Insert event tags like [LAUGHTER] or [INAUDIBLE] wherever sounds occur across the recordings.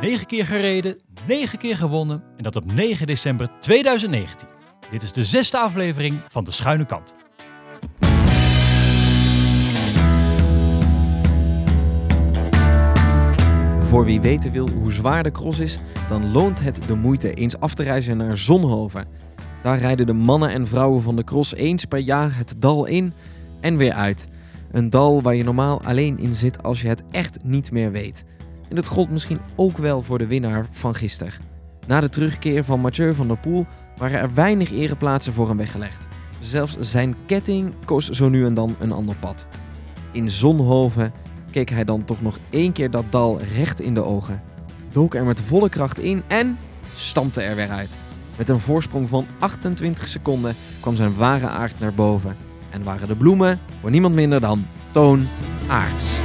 9 keer gereden, 9 keer gewonnen en dat op 9 december 2019. Dit is de zesde aflevering van De Schuine Kant. Voor wie weten wil hoe zwaar de cross is, dan loont het de moeite eens af te reizen naar Zonhoven. Daar rijden de mannen en vrouwen van de cross eens per jaar het dal in en weer uit. Een dal waar je normaal alleen in zit als je het echt niet meer weet. En dat gold misschien ook wel voor de winnaar van gisteren. Na de terugkeer van Mathieu van der Poel waren er weinig ereplaatsen voor hem weggelegd. Zelfs zijn ketting koos zo nu en dan een ander pad. In Zonhoven keek hij dan toch nog één keer dat dal recht in de ogen. Dook er met volle kracht in en stampte er weer uit. Met een voorsprong van 28 seconden kwam zijn ware aard naar boven. En waren de bloemen voor niemand minder dan Toon Aarts.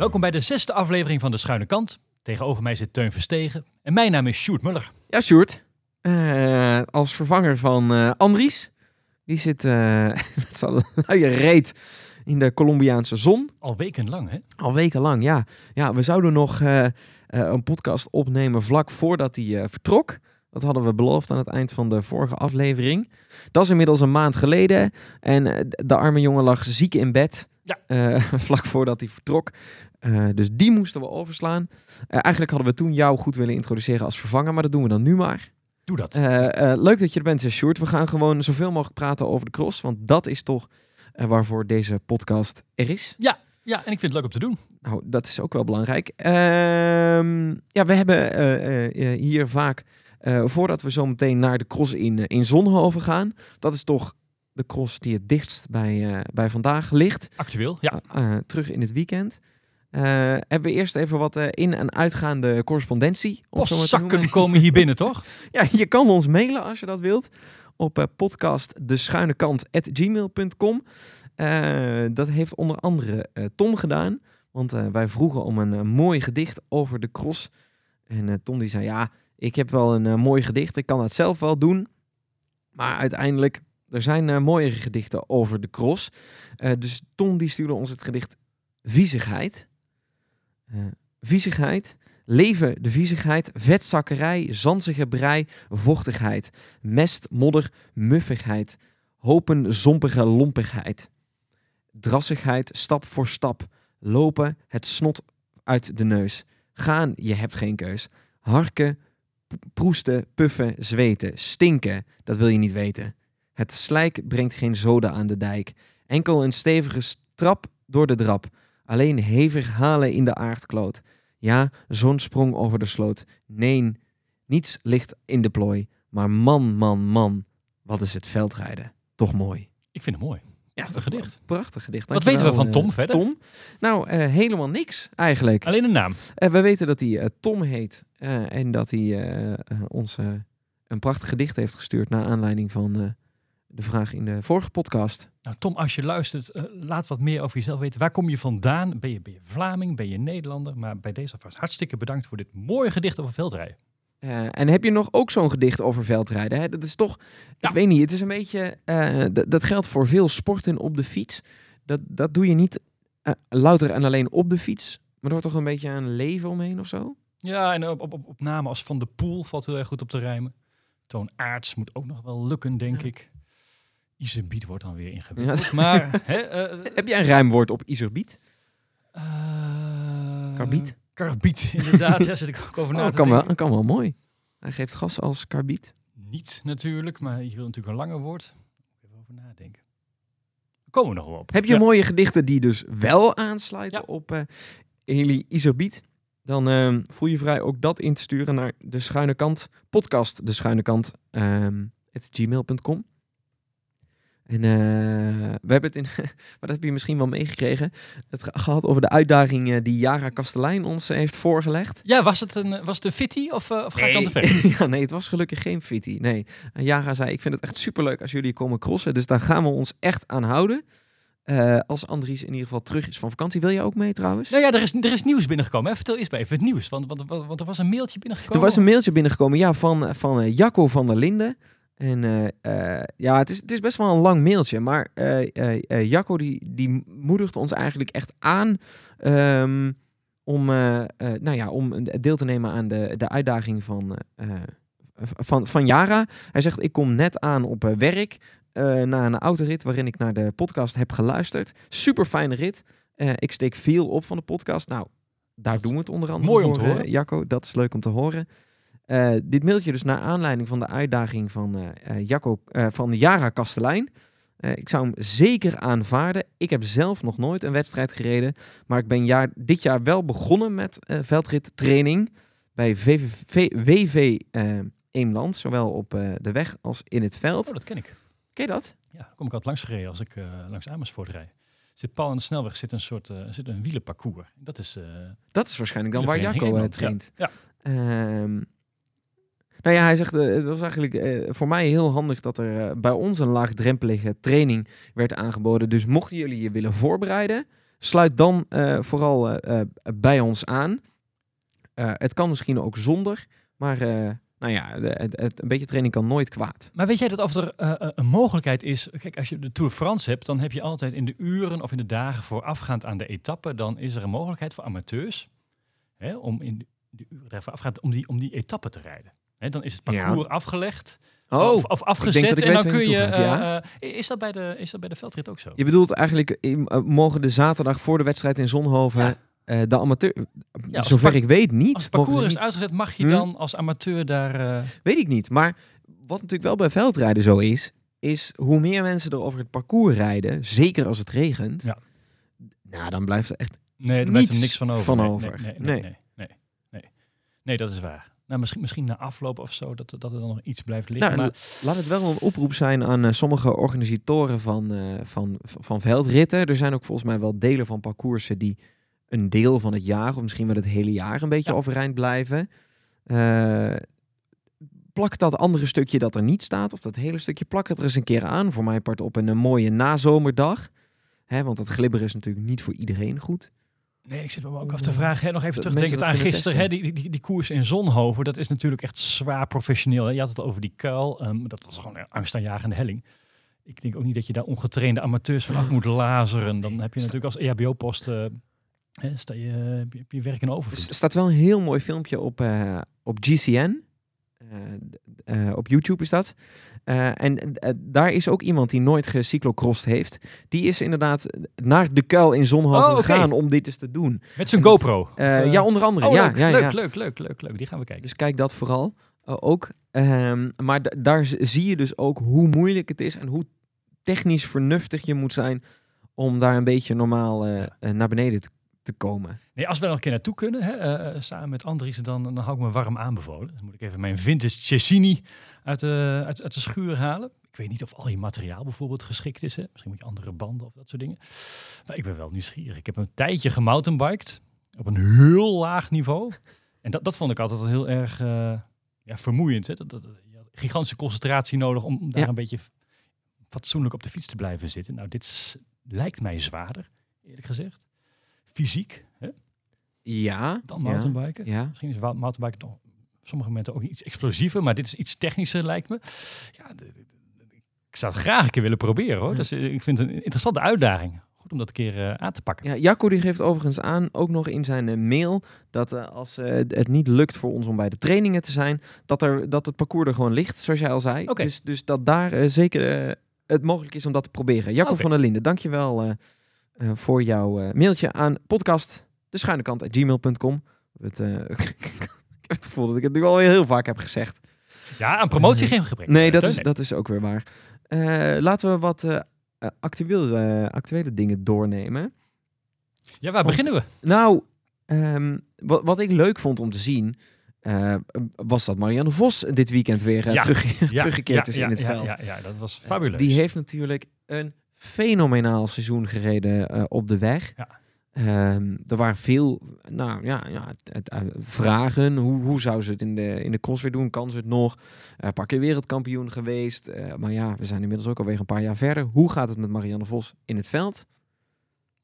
Welkom bij de zesde aflevering van De Schuine Kant. Tegenover mij zit Teun Verstegen en mijn naam is Sjoerd Muller. Ja, Sjoerd. Eh, als vervanger van eh, Andries. Die zit eh, [LAUGHS] met zijn luie reet in de Colombiaanse zon. Al wekenlang, hè? Al wekenlang, ja. Ja, we zouden nog een podcast opnemen vlak voordat hij vertrok. Dat hadden we beloofd aan het eind van de vorige aflevering. Dat is inmiddels een maand geleden. En de arme jongen lag ziek in bed. Ja. [LAUGHS] vlak voordat hij vertrok. Eh, dus die moesten we overslaan. Eh, eigenlijk hadden we toen jou goed willen introduceren als vervanger. Maar dat doen we dan nu maar. Doe dat. Eh, leuk dat je er bent, Sjoerd. We gaan gewoon zoveel mogelijk praten over de cross. Want dat is toch waarvoor deze podcast er is. Ja, en ik vind het leuk om te doen. Nou, dat is ook wel belangrijk. Ehm, ja, we hebben hier vaak, voordat we zo meteen naar de cross in, in Zonhoven gaan, dat is toch de cross die het dichtst bij, bij vandaag ligt, Actueel, ja. Terug in het weekend. Eh, hebben we eerst even wat eh, in- en uitgaande correspondentie. Postzakken komen hier binnen, toch? [LAUGHS] Ja, je kan ons mailen als je dat wilt op uh, podcastdeschuinekant.gmail.com. Eh dat heeft onder andere Tom gedaan, want wij vroegen om een mooi gedicht over de cross. En Tom die zei, ja, ik heb wel een mooi gedicht, ik kan het zelf wel doen. Maar uiteindelijk, er zijn mooiere gedichten over de cross. Dus Tom die stuurde ons het gedicht Viezigheid. Eh, viezigheid. Leven de viezigheid, vetzakkerij, zanzige brei, vochtigheid, mest, modder, muffigheid, hopen, zompige lompigheid, drassigheid, stap voor stap, lopen, het snot uit de neus, gaan, je hebt geen keus, harken, proesten, puffen, zweten, stinken, dat wil je niet weten. Het slijk brengt geen zoden aan de dijk, enkel een stevige strap door de drap, alleen hevig halen in de aardkloot. Ja, zo'n sprong over de sloot. Nee, niets ligt in de plooi. Maar man, man, man, wat is het veldrijden. Toch mooi. Ik vind het mooi. Ja, Prachtig gedicht. Prachtig gedicht. Wat weten we van Tom eh, verder? Tom? Nou, eh, helemaal niks eigenlijk. Alleen een naam. Eh, we weten dat hij Tom heet en dat hij ons een prachtig gedicht heeft gestuurd naar aanleiding van de vraag in de vorige podcast. Nou, Tom, als je luistert, eh, laat wat meer over jezelf weten. Waar kom je vandaan? Ben je, ben je Vlaming? Ben je Nederlander? Maar bij deze alvast hartstikke bedankt voor dit mooie gedicht over veldrijden. Eh, en heb je nog ook zo'n gedicht over veldrijden? Hè? Dat is toch, Ja. ik weet niet, het is een beetje, eh, dat geldt voor veel sporten op de fiets. Dat, dat doe je niet louter en alleen op de fiets, maar er wordt toch een beetje een leven omheen of zo? Ja, en op, op, op, op namen als Van de Poel valt heel erg goed op te rijmen. Toon Aarts moet ook nog wel lukken, denk Ja. ik. Isebiet wordt dan weer ingewikkeld. [LAUGHS] Maar, eh, Heb jij een ruimwoord op iserbiet? eh, Karbiet? Karbiet, [LAUGHS] inderdaad. Daar zit ik ook over na Oh, te kan denken. wel, kan wel mooi. Hij geeft gas als karbiet. Niet natuurlijk, maar je wil natuurlijk een langer woord. Even over nadenken. Daar komen we nog wel op. Heb je Ja. mooie gedichten die dus wel aansluiten Ja. op eh Heli Iserbiet? Dan ehm, voel je vrij ook dat in te sturen naar de schuine kant podcast, de schuine kant, ehm, gmail.com. En eh, we hebben het in, [LAUGHS] maar dat heb je misschien wel meegekregen, het ge- gehad over de uitdaging eh, die Jara Kastelein ons heeft voorgelegd. Ja, was het een, was het een fitty of, eh, of ga ik dan te ver? [LAUGHS] ja, nee, het was gelukkig geen fitty. Nee, En Jara zei, ik vind het echt superleuk als jullie komen crossen, dus daar gaan we ons echt aan houden. eh, als Andries in ieder geval terug is van vakantie. Wil je ook mee trouwens? Nou ja, er is, er is nieuws binnengekomen. Hè? Vertel eerst maar even het nieuws. Want, want, want, want er was een mailtje binnengekomen. Er was een mailtje binnengekomen ja, van, van Jacco van der Linden. En eh, eh, ja, het is, het is best wel een lang mailtje. Maar eh Jacco die, die moedigt ons eigenlijk echt aan ehm, om, nou ja, om deel te nemen aan de, de uitdaging van, van, van Yara. Hij zegt, ik kom net aan op werk na een autorit waarin ik naar de podcast heb geluisterd. Super fijne rit. Ik steek veel op van de podcast. Nou, daar Dat doen we het onder andere mooi om voor, te horen. Jacco, dat is leuk om te horen. Eh, dit mailtje dus naar aanleiding van de uitdaging van Jacco, eh, van Jara Kastelein. Ik zou hem zeker aanvaarden. Ik heb zelf nog nooit een wedstrijd gereden. Maar ik ben jaar, dit jaar wel begonnen met veldrittraining bij VVV, WV Eemland. Zowel op de weg als in het veld. Oh, dat ken ik. Ken je dat? Ja, daar kom ik altijd langs gereden als ik langs Amersfoort rijd. Zit pal aan de snelweg zit een soort zit een wielenparcours. Dat is Dat is waarschijnlijk dan waar Jacco Eemland, traint. Ja. Ehm, nou ja, hij zegt, eh, het was eigenlijk eh, voor mij heel handig dat er eh, bij ons een laagdrempelige training werd aangeboden. Dus mochten jullie je willen voorbereiden, sluit dan vooral bij ons aan. Het kan misschien ook zonder, maar nou ja, het, een beetje training kan nooit kwaad. Maar weet jij dat of er een mogelijkheid is... Kijk, als je de Tour France hebt, dan heb je altijd in de uren of in de dagen voorafgaand aan de etappe... dan is er een mogelijkheid voor amateurs hè, om in de, uren daar voorafgaand om die, om die etappe te rijden. Hè, dan is het Ja. parcours afgelegd Oh, of, of afgezet en dan kun je... gaat, eh, eh, is, dat bij de, is dat bij de veldrit ook zo? je bedoelt eigenlijk, eh, mogen de zaterdag voor de wedstrijd in Zonhoven Ja. de amateur... zover ik weet niet. Als het parcours is uitgezet, mag je Hm? dan als amateur daar... Weet ik niet. Maar wat natuurlijk wel bij veldrijden zo is, is hoe meer mensen er over het parcours rijden, zeker als het regent, Ja. nou, dan blijft er echt. Nee, er blijft er niks van over. van nee, over. Nee, nee, nee, nee. Nee, dat is waar. Nou, misschien, misschien na afloop of zo, dat, dat er dan nog iets blijft liggen. Nou, maar Laat het wel een oproep zijn aan eh, sommige organisatoren van, eh, van, van, veldritten. Er zijn ook volgens mij wel delen van parcoursen die een deel van het jaar, of misschien wel het hele jaar, een beetje Ja. overeind blijven. Eh, plak dat andere stukje dat er niet staat, of dat hele stukje, plak het er eens een keer aan. Voor mijn part op een, eh, mooie nazomerdag. Hè, want dat glibberen is natuurlijk niet voor iedereen goed. Nee, ik zit me ook af te vragen. Hè, nog even mensen aan gisteren. Hè, die, die, die koers in Zonhoven, dat is natuurlijk echt zwaar professioneel. Hè. Je had het over die kuil. ehm, dat was gewoon een angstaanjagende helling. Ik denk ook niet dat je daar ongetrainde amateurs vanaf moet lazeren. Dan heb je natuurlijk als EHBO-post... eh, sta je, heb je- werk in Er overvloed. staat wel een heel mooi filmpje op, eh, op GCN. Eh, eh, op YouTube is dat. Eh, en daar is ook iemand die nooit gecyclocrossed heeft. Die is inderdaad naar de kuil in Zonhoven Oh, gegaan om dit eens te doen. Met zijn dat- GoPro. Of, ja, onder andere. oh, ja, leuk, ja, leuk, ja. leuk, leuk, leuk, leuk. Die gaan we kijken. Dus kijk dat vooral ook. Ehm, maar da- daar zie je dus ook hoe moeilijk het is en hoe technisch vernuftig je moet zijn om daar een beetje normaal Ja. naar beneden te, te komen. Nee, als we er nog een keer naartoe kunnen, hè, eh, eh, samen met Andries, dan, dan hou ik me warm aanbevolen. Dan moet ik even mijn vintage Cecchini uit de, uit, uit de schuur halen. Ik weet niet of al je materiaal bijvoorbeeld geschikt is. Hè. Misschien moet je andere banden of dat soort dingen. Maar ik ben wel nieuwsgierig. Ik heb een tijdje gemountainbiked op een heel laag niveau. En dat, dat vond ik altijd heel erg eh, ja, vermoeiend. Hè. Dat, dat, je had gigantische concentratie nodig om daar Ja. een beetje fatsoenlijk op de fiets te blijven zitten. Nou, dit lijkt mij zwaarder, eerlijk gezegd. Fysiek, hè, Ja. dan mountainbiken. Ja. Misschien is mountainbiken toch op sommige momenten ook iets explosiever, maar dit is iets technischer lijkt me. Ja, ik zou het graag een keer willen proberen hoor. Ja. Dus ik vind het een interessante uitdaging. Goed om dat een keer eh, aan te pakken. Ja, Jacco die geeft overigens aan, ook nog in zijn eh, mail, dat als het niet lukt voor ons om bij de trainingen te zijn, dat, er, dat het parcours er gewoon ligt, zoals jij al zei. Oké. Dus, dus dat daar zeker het mogelijk is om dat te proberen. Jacco van der Linden, dankjewel eh eh voor jouw eh, mailtje aan podcast de schuine kant gmail.com. Het, eh, [LAUGHS] ik heb het gevoel dat ik het nu al heel vaak heb gezegd. Ja, aan promotie geen gebrek. Nee, dat is, dat is ook weer waar. Laten we wat actueel, eh, actuele dingen doornemen. Ja, waar want- beginnen we? Nou, ehm, wat, wat ik leuk vond om te zien, was dat Marianne Vos dit weekend weer Ja. terug, [LAUGHS] Ja, teruggekeerd ja, is in het veld. Ja, ja, dat was fabuleus. die heeft natuurlijk een fenomenaal seizoen gereden eh, op de weg. Ja. Ehm, er waren veel nou, ja, ja, het, het, eh, vragen. Hoe, hoe zou ze het in de, in de cross weer doen? Kan ze het nog? Eh, een paar keer wereldkampioen geweest. Maar ja, we zijn inmiddels ook alweer een paar jaar verder. Hoe gaat het met Marianne Vos in het veld?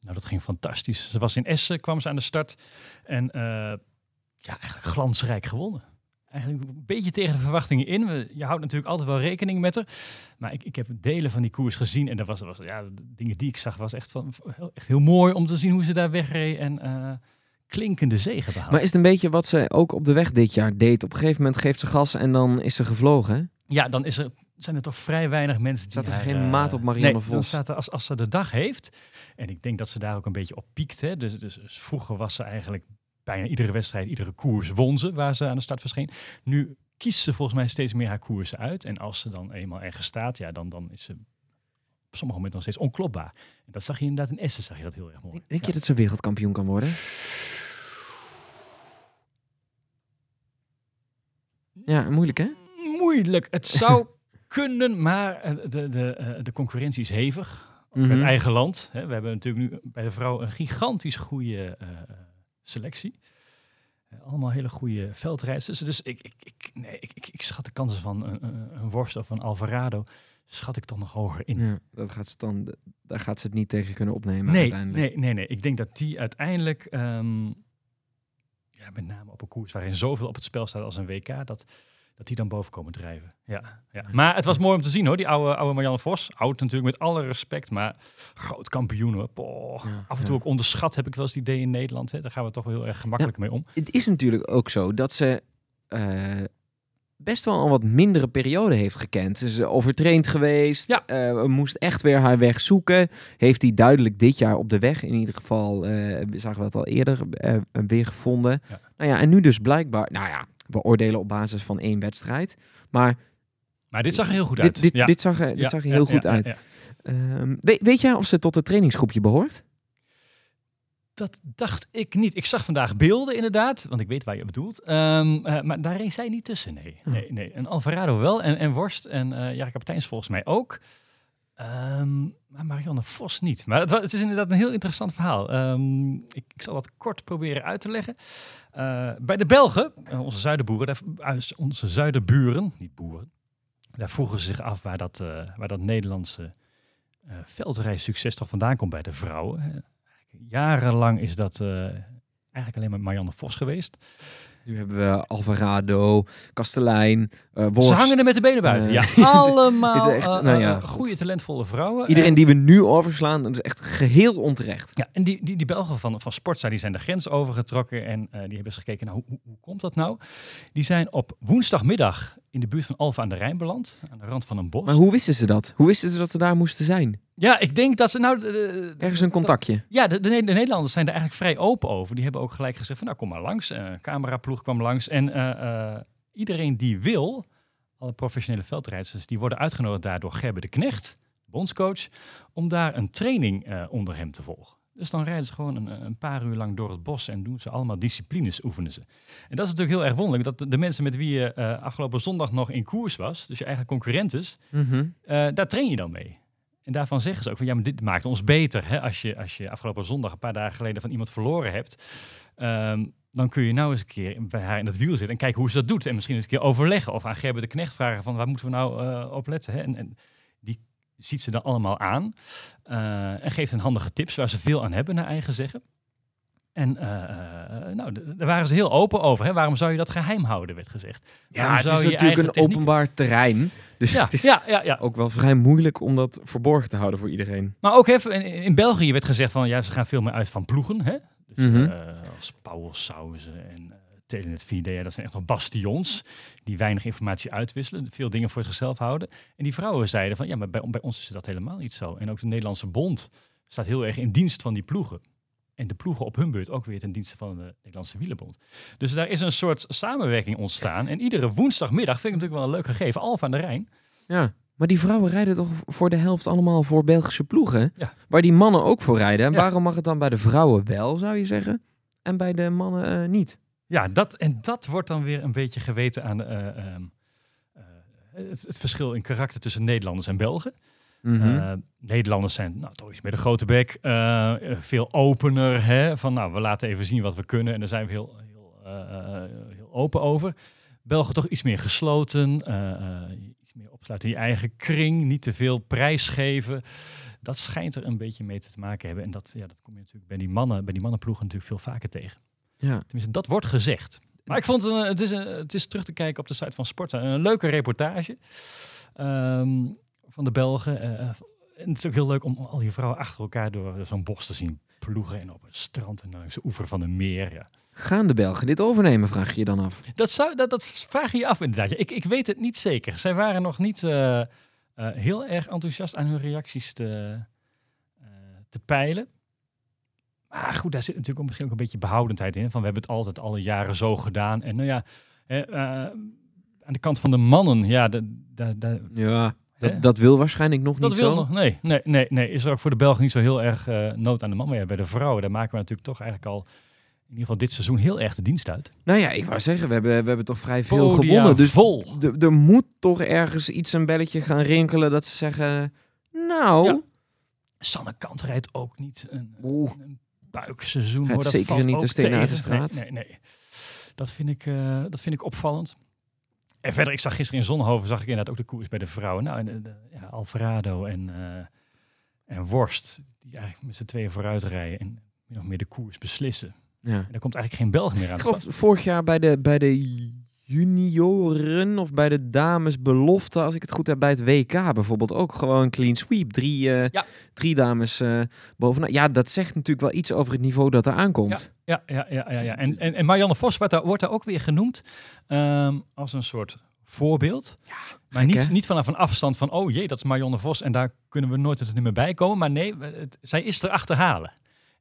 Nou, dat ging fantastisch. Ze was in Essen, kwam ze aan de start. En ja, eigenlijk glansrijk gewonnen. Eigenlijk een beetje tegen de verwachtingen in. Je houdt natuurlijk altijd wel rekening met haar. Maar ik, ik heb delen van die koers gezien. En dat was, was ja, de dingen die ik zag, was echt, van, echt heel mooi om te zien hoe ze daar wegreed. En eh, klinkende zegen behaald. Maar is het een beetje wat ze ook op de weg dit jaar deed? Op een gegeven moment geeft ze gas en dan is ze gevlogen. hè? Ja, dan is er, zijn er toch vrij weinig mensen die Staat er haar, geen eh, maat op Marianne nee, Dan Vos? staat er, als, als ze de dag heeft, en ik denk dat ze daar ook een beetje op piekt. Hè, dus, dus, dus vroeger was ze eigenlijk bijna iedere wedstrijd, iedere koers won ze waar ze aan de start verscheen. Nu kiest ze volgens mij steeds meer haar koersen uit. En als ze dan eenmaal ergens staat, ja, dan, dan is ze op sommige momenten nog steeds onklopbaar. En dat zag je inderdaad in Essen, zag je dat heel erg mooi. Denk- je dat ze wereldkampioen kan worden? Ja, moeilijk hè? Moeilijk. Het zou [LAUGHS] kunnen, maar eh, de, de, eh, de concurrentie is hevig. Met eigen land. We hebben natuurlijk nu bij de vrouw een gigantisch goede eh, selectie. Eh, allemaal hele goede veldrijders. Dus ik, ik, ik, nee, ik, ik, schat de kansen van een, een, een Worst of een Alvarado schat ik toch nog hoger in. Ja, dat gaat ze dan, daar gaat ze het niet tegen kunnen opnemen nee, uiteindelijk. nee, nee, nee. Ik denk dat die uiteindelijk, ehm, ja, met name op een koers waarin zoveel op het spel staat als een WK, dat, dat die dan boven komen drijven. Ja, ja. Maar het was mooi om te zien hoor, die oude, oude Marianne Vos. Oud natuurlijk, met alle respect, maar groot kampioen hoor. Poh. Ja, Af en toe ja. ook onderschat heb ik wel eens het idee in Nederland. Hè. Daar gaan we toch wel heel erg gemakkelijk mee om. Het is natuurlijk ook zo dat ze eh, best wel een wat mindere periode heeft gekend. Ze is overtraind geweest, Ja. eh, moest echt weer haar weg zoeken. Heeft hij duidelijk dit jaar op de weg, in ieder geval, eh, zagen we het al eerder, eh, weer gevonden. Ja. Nou ja, en nu dus blijkbaar, nou ja, we oordelen op basis van één wedstrijd. Maar Maar dit zag er heel goed uit. dit, Ja. dit zag er, dit Ja, zag er heel ja, goed uit. Ehm, weet, weet jij of ze tot het trainingsgroepje behoort? Dat dacht ik niet. Ik zag vandaag beelden inderdaad, want ik weet waar je bedoelt. Eh, maar daar reed zij niet tussen, nee. Oh. nee, nee. En Alvarado wel, en, en Worst en eh Jari Kapiteins volgens mij ook. Ehm, maar Marianne Vos niet. Maar het, is inderdaad een heel interessant verhaal. Ehm, ik, ik zal dat kort proberen uit te leggen. Eh, bij de Belgen, eh, onze zuidenboeren, onze zuidenburen, niet boeren, daar vroegen ze zich af waar dat, eh, waar dat Nederlandse eh veldrijsucces toch vandaan komt bij de vrouwen. Jarenlang is dat eigenlijk alleen maar Marianne Vos geweest. Nu hebben we Alvarado, Kastelein, eh Worst. Ze hangen er met de benen buiten. Eh, ja, [LAUGHS] [LAUGHS] allemaal echt- nou ja, eh, goed. goede, talentvolle vrouwen. Iedereen En- die we nu overslaan, dat is echt geheel onterecht. Ja, en die, die, die Belgen van, van Sportza die zijn de grens overgetrokken en eh, die hebben eens gekeken, nou, hoe, hoe komt dat nou? Die zijn op woensdagmiddag in de buurt van Alphen aan de Rijn beland, aan de rand van een bos. Maar hoe wisten ze dat? Hoe wisten ze dat ze daar moesten zijn? Ja, ik denk dat ze nou... de- de- Ergens een contactje. Ja, de, de, Ne- de Nederlanders zijn er eigenlijk vrij open over. Die hebben ook gelijk gezegd van nou kom maar langs. Eh cameraploeg kwam langs. En eh, eh, iedereen die wil, alle professionele veldrijders, die worden uitgenodigd daar door Gerbe de Knecht, bondscoach, om daar een training onder hem te volgen. Dus dan rijden ze gewoon een, een paar uur lang door het bos en doen ze allemaal disciplines, oefenen ze. En dat is natuurlijk heel erg wonderlijk, dat de, mensen met wie je eh, afgelopen zondag nog in koers was, dus je eigen concurrentes, Mhm. eh, daar train je dan mee. En daarvan zeggen ze ook van ja, maar dit maakt ons beter. Hè? Als, je, als je afgelopen zondag een paar dagen geleden van iemand verloren hebt, ehm, dan kun je nou eens een keer bij haar in het wiel zitten en kijken hoe ze dat doet. En misschien eens een keer overleggen of aan Gerbe de Knecht vragen van waar moeten we nou eh, op letten. Hè? En, en ziet ze dan allemaal aan eh, en geeft hen handige tips waar ze veel aan hebben, naar eigen zeggen. En eh, eh, nou, daar waren ze heel open over. Hè? Waarom zou je dat geheim houden, werd gezegd. Ja, het is natuurlijk een techniek- openbaar terrein. Dus Ja, het is ja, ja, ja. ook wel vrij moeilijk om dat verborgen te houden voor iedereen. Maar ook even, in, in België werd gezegd van ja, ze gaan veel meer uit van ploegen. Hè? Dus, Mhm. als Pauwel Sauzen en Telenet 4D, ja, dat zijn echt wel bastions die weinig informatie uitwisselen, veel dingen voor zichzelf houden. En die vrouwen zeiden van ja, maar bij, bij ons is dat helemaal niet zo. En ook de Nederlandse bond staat heel erg in dienst van die ploegen. En de ploegen op hun beurt ook weer ten dienste van de Nederlandse Wielenbond. Dus daar is een soort samenwerking ontstaan. En iedere woensdagmiddag vind ik natuurlijk wel een leuk gegeven. Alfa aan de Rijn. Ja, maar die vrouwen rijden toch voor de helft allemaal voor Belgische ploegen? Ja. Waar die mannen ook voor rijden. En Ja. waarom mag het dan bij de vrouwen wel, zou je zeggen? En bij de mannen eh, niet? Ja, dat, en dat wordt dan weer een beetje geweten aan eh, ehm, eh, het, het verschil in karakter tussen Nederlanders en Belgen. Mhm. Eh, Nederlanders zijn nou, toch iets meer de grote bek. veel opener. Hè? Van nou, we laten even zien wat we kunnen. En daar zijn we heel, heel, heel open over. Belgen toch iets meer gesloten. iets meer opsluiten in je eigen kring. Niet te veel prijs geven. Dat schijnt er een beetje mee te maken hebben. En dat, ja, dat kom je natuurlijk bij die mannen, bij die mannenploegen natuurlijk veel vaker tegen. Ja. Tenminste, dat wordt gezegd. Maar ik vond het, een- het, is, een- het is terug te kijken op de site van Sporta. Een leuke reportage ehm, van de Belgen. eh, en het is ook heel leuk om al die vrouwen achter elkaar door zo'n bos te zien ploegen. En op een strand en langs de oever van een meer. Ja. Gaan de Belgen dit overnemen, vraag je je dan af. Dat, zou, dat, dat vraag je je af inderdaad. Ik, ik weet het niet zeker. Zij waren nog niet eh, eh, heel erg enthousiast aan hun reacties te, eh, te peilen. Maar goed, daar zit natuurlijk ook misschien ook een beetje behoudendheid in. Van we hebben het altijd alle jaren zo gedaan. En nou ja, eh, aan de kant van de mannen, ja, de, de, de, Ja, dat, dat wil waarschijnlijk nog dat niet wil zo. nog. Nee, nee, nee, nee. Is er ook voor de Belgen niet zo heel erg eh, nood aan de man. Maar ja, bij de vrouwen, daar maken we natuurlijk toch eigenlijk al in ieder geval dit seizoen heel erg de dienst uit. Nou ja, ik wou zeggen, we hebben, we hebben toch vrij veel Podia gewonnen. Dus vol. er moet toch ergens iets een belletje gaan rinkelen dat ze zeggen... Nou, Ja. Sanne Kant rijdt ook niet een buikseizoen. Hoor. Dat zeker valt niet de ook steen uit de tegen. straat. Nee, nee, nee. Dat, vind ik, eh, dat vind ik opvallend. En verder, ik zag gisteren in Zonhoven, zag ik inderdaad ook de koers bij de vrouwen. Nou, en, de- de- ja, Alvarado en, eh, en Worst, die eigenlijk met z'n tweeën vooruit rijden en of meer de koers beslissen. ja. En er komt eigenlijk geen Belg meer aan. Ik geloof vorig jaar bij de, bij de junioren of bij de dames belofte, als ik het goed heb, bij het WK bijvoorbeeld ook gewoon clean sweep. Drie, eh, Ja. drie dames eh bovenaan. Ja, dat zegt natuurlijk wel iets over het niveau dat er aankomt. Ja, ja, ja, ja, ja. En, en, en Marianne Vos wordt daar, wordt daar ook weer genoemd ehm, als een soort voorbeeld. maar gek, niet, hè? niet vanaf een afstand van, oh jee, dat is Marianne Vos en daar kunnen we nooit het meer bij komen. Maar nee, het, zij is er achterhalen.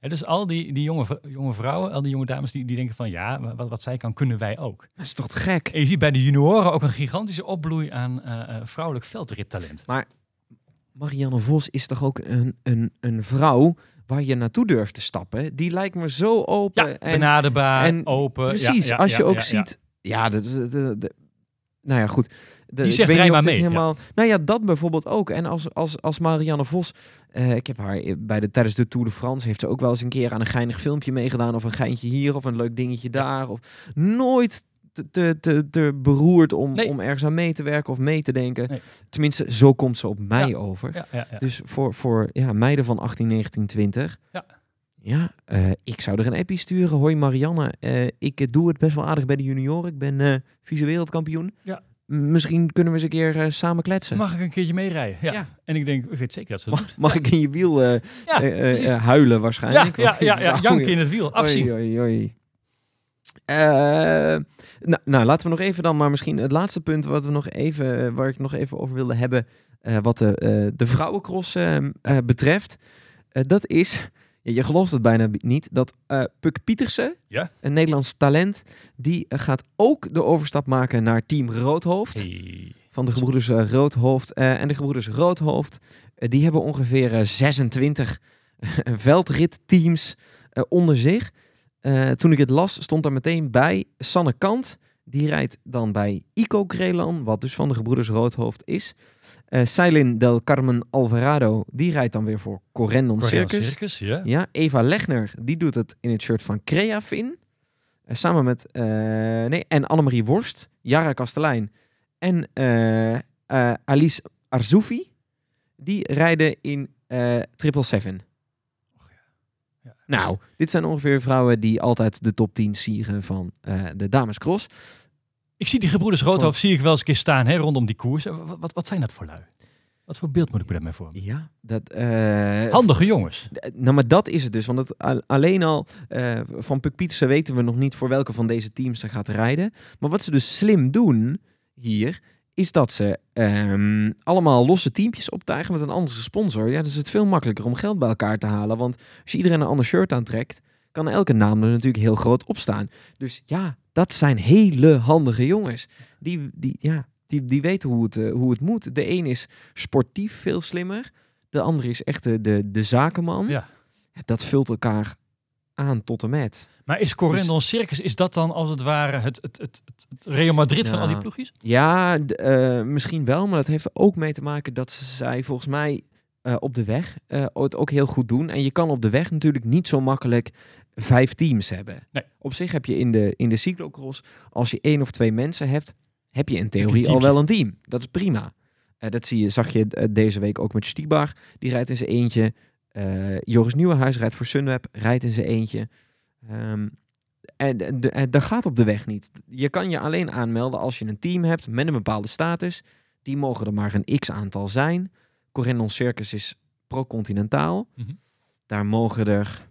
Dus al die, die jonge, jonge vrouwen, al die jonge dames, die, die denken van ja, wat, wat zij kan, kunnen wij ook. Dat is toch te gek? En je ziet bij de junioren ook een gigantische opbloei aan eh, vrouwelijk veldrittalent. Marianne Vos is toch ook een, een, een vrouw waar je naartoe durft te stappen. Die lijkt me zo open. Ja, en, benaderbaar, en open. Precies, ja, als je ook ziet... Ja, de, de- nou ja, goed. De, Die ik zegt, weet niet dit mee, Helemaal, Nou ja, dat bijvoorbeeld ook. En als, als, als Marianne Vos... eh, ik heb haar bij de, tijdens de Tour de France... heeft ze ook wel eens een keer aan een geinig filmpje meegedaan... of een geintje hier of een leuk dingetje daar. Of nooit te, te, te, te beroerd om, Nee. om ergens aan mee te werken of mee te denken. Nee. Tenminste, zo komt ze op mij Ja. over. Ja. Dus voor, voor ja, meiden van 18, 19, 20. Ja. Ja, eh, ik zou er een appie sturen. Hoi Marianne, eh, ik doe het best wel aardig bij de junioren. Ik ben vice wereldkampioen. Ja. Misschien kunnen we eens een keer eh, samen kletsen. Mag ik een keertje meerijden? Ja. Ja. En ik denk, ik weet zeker dat ze dat Mag, mag ik in je wiel eh, Ja, eh, huilen waarschijnlijk? ja, ja, ja, Nou, janken in het wiel, afzien. Oei, oei, oei. Nou, nou, laten we nog even dan, maar misschien het laatste punt wat we nog even, waar ik nog even over wilde hebben, wat de, de vrouwencross betreft. Dat is, ja, je gelooft het bijna bi- niet, dat eh Puk Pietersen, Ja. een Nederlands talent, die eh, gaat ook de overstap maken naar team Roodhoofd Hey. van de gebroeders eh, Roodhoofd. en de gebroeders Roodhoofd, die hebben ongeveer eh, 26 veldritteams onder zich. Toen ik het las, stond daar meteen bij Sanne Kant. Die rijdt dan bij Ico Crelan, wat dus van de gebroeders Roodhoofd is. Seilin del Carmen Alvarado, die rijdt dan weer voor Cornell Circus. Circus, ja. Ja, Eva Legner, die doet het in het shirt van Creafin. Eh, samen met, eh, nee, en Annemarie Worst, Jara Kastelein en Alice Arzoufi. Die rijden in Triple Seven. Ja. Nou, dit zijn ongeveer vrouwen die altijd de top 10 sieren van de damescross. Ik zie die gebroeders Roodhoofd zie ik wel eens een keer staan hè, rondom die koers. Eh, Wat, wat, wat zijn dat voor lui? Wat voor beeld moet ik me daarmee voor? Ja, dat... eh, Handige jongens. D- Nou, maar dat is het dus. Want het, al- alleen al eh, van Puk Pietersen weten we nog niet voor welke van deze teams ze gaat rijden. Maar wat ze dus slim doen hier, is dat ze ehm, allemaal losse teampjes optuigen met een andere sponsor. Ja, dan is het veel makkelijker om geld bij elkaar te halen. Want als je iedereen een ander shirt aantrekt, kan elke naam er natuurlijk heel groot op staan. Dus ja, dat zijn hele handige jongens. Die, die, ja, die, die weten hoe het, eh, hoe het moet. De een is sportief veel slimmer. De andere is echt de, de, de zakenman. Ja. Dat vult elkaar aan tot en met. Maar is Corendon Circus, is dat dan als het ware het, het, het, het, Real Madrid van al die ploegjes? Ja, eh, misschien wel, maar dat heeft er ook mee te maken dat zij volgens mij eh, op de weg het ook heel goed doen. En je kan op de weg natuurlijk niet zo makkelijk vijf teams hebben. Nee. Op zich heb je in de, in de cyclocross, als je één of twee mensen hebt, heb je in theorie al wel een team. Dat is prima. Eh, dat zie je, zag je eh, deze week ook met Stiekbar. Die rijdt in zijn eentje. Eh, Joris Nieuwenhuis rijdt voor Sunweb, rijdt in zijn eentje. Ehm, en de- en dat gaat op de weg niet. Je kan je alleen aanmelden als je een team hebt met een bepaalde status. Die mogen er maar een x aantal zijn. Corendon Circus is pro-continentaal. Mhm. Daar mogen er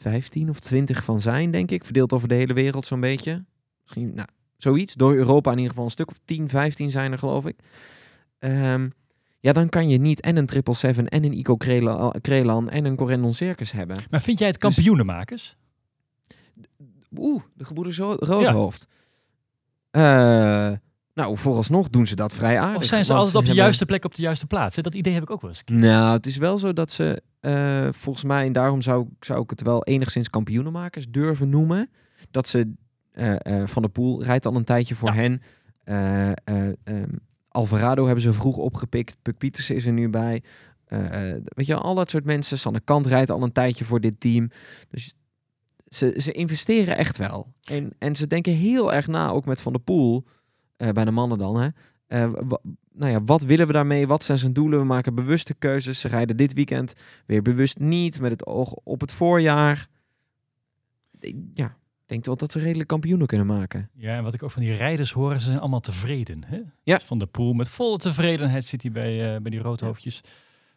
15 of 20 van zijn, denk ik. Verdeeld over de hele wereld zo'n beetje. Misschien, nou, zoiets. Door Europa in ieder geval een stuk of 10, 15 zijn er, geloof ik. Ehm, ja, dan kan je niet en een 777 en een Ico Krela- Krelan en een Corendon Circus hebben. Maar vind jij het Dus- kampioenenmakers? Oeh, de gebroeders Ro- Roodhoofd. Eh, nou, vooralsnog doen ze dat vrij aardig. Of zijn ze altijd op de hebben- juiste plek op de juiste plaats? hè? Dat idee heb ik ook wel eens. Nou, het is wel zo dat ze eh, volgens mij, en daarom zou, zou ik het wel enigszins kampioenenmakers durven noemen. Dat ze eh, eh, Van der Poel rijdt al een tijdje voor Ja. hen. Eh, eh, ehm, Alvarado hebben ze vroeg opgepikt. Puk Pietersen is er nu bij. Weet je, al dat soort mensen. Sanne Kant rijdt al een tijdje voor dit team. Dus ze, ze investeren echt wel. En, en ze denken heel erg na, ook met Van der Poel. bij de mannen dan, hè. Eh, nou ja, wat willen we daarmee? Wat zijn zijn doelen? We maken bewuste keuzes. Ze rijden dit weekend weer bewust niet met het oog op het voorjaar. Ja, ik denk wel dat we redelijk kampioenen kunnen maken. Ja, en wat ik ook van die rijders hoor, ze zijn allemaal tevreden. Hè? Ja. Dus Van de Poel met volle tevredenheid zit hij bij, eh, bij die roodhoofdjes.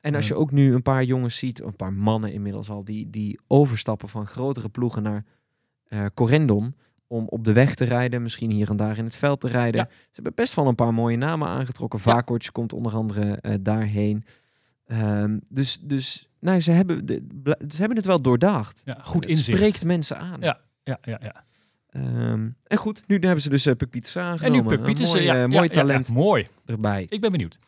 En als je ook nu een paar jongens ziet, of een paar mannen inmiddels al, die, die overstappen van grotere ploegen naar eh Corendon. Om op de weg te rijden, misschien hier en daar in het veld te rijden. Ja. Ze hebben best wel een paar mooie namen aangetrokken. Ja. Vakoc komt onder andere eh, daarheen. Ehm, dus dus nou, ze, hebben de, ze hebben het wel doordacht. Ja, goed Het inzicht. spreekt mensen aan. Ja. Ja, ja, ja. Ehm, en goed, nu hebben ze dus uh, Puk Pietersen En aangenomen. nu Puk mooi, ja, eh, mooi talent mooi. erbij. Ik ben benieuwd.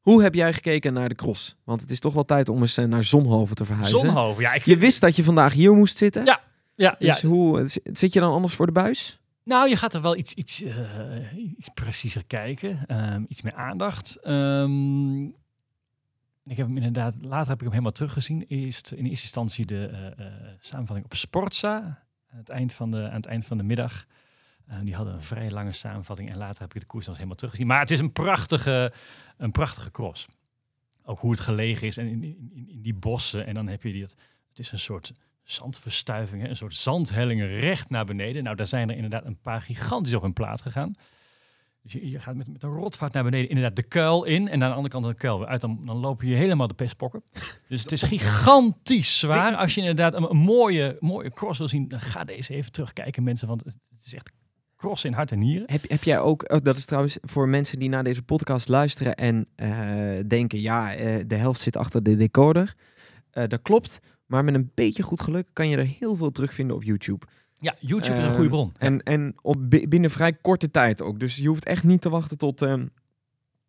Hoe heb jij gekeken naar de cross? Want het is toch wel tijd om eens naar Zonhoven te verhuizen. Zonhoven. Ja, ik Je wist dat je vandaag hier moest zitten. Ja, Ja, ja. Dus hoe z- zit je dan anders voor de buis? Nou, je gaat er wel iets, iets, eh, iets preciezer kijken. ehm, iets meer aandacht. Ehm, ik heb hem inderdaad, later heb ik hem helemaal teruggezien. Eerst in eerste instantie de eh, eh, samenvatting op Sportza. Aan het eind van de, aan het eind van de middag. Eh, die hadden een vrij lange samenvatting. En later heb ik de koers nog eens helemaal teruggezien. Maar het is een prachtige, een prachtige cross. Ook hoe het gelegen is en in, in, in- in die bossen. En dan heb je die, het is een soort zandverstuiving, hè? een soort zandhellingen recht naar beneden. Nou, daar zijn er inderdaad een paar gigantisch op hun plaat gegaan. Dus je, je gaat met, met een rotvaart naar beneden, inderdaad de kuil in. En aan de andere kant de kuil weer uit. Dan, dan loop je helemaal de pestpokken. Dus het is gigantisch zwaar. Als je inderdaad een, een mooie, mooie cross wil zien, dan ga deze even terugkijken, mensen. Want het, het is echt cross in hart en nieren. Heb, heb jij ook, oh, dat is trouwens voor mensen die naar deze podcast luisteren en eh, denken, ja, eh, de helft zit achter de decoder. Eh, dat klopt, maar met een beetje goed geluk kan je er heel veel terugvinden op YouTube. Ja, YouTube is een goede bron. En, en op, bi- binnen vrij korte tijd ook. Dus je hoeft echt niet te wachten tot ehm,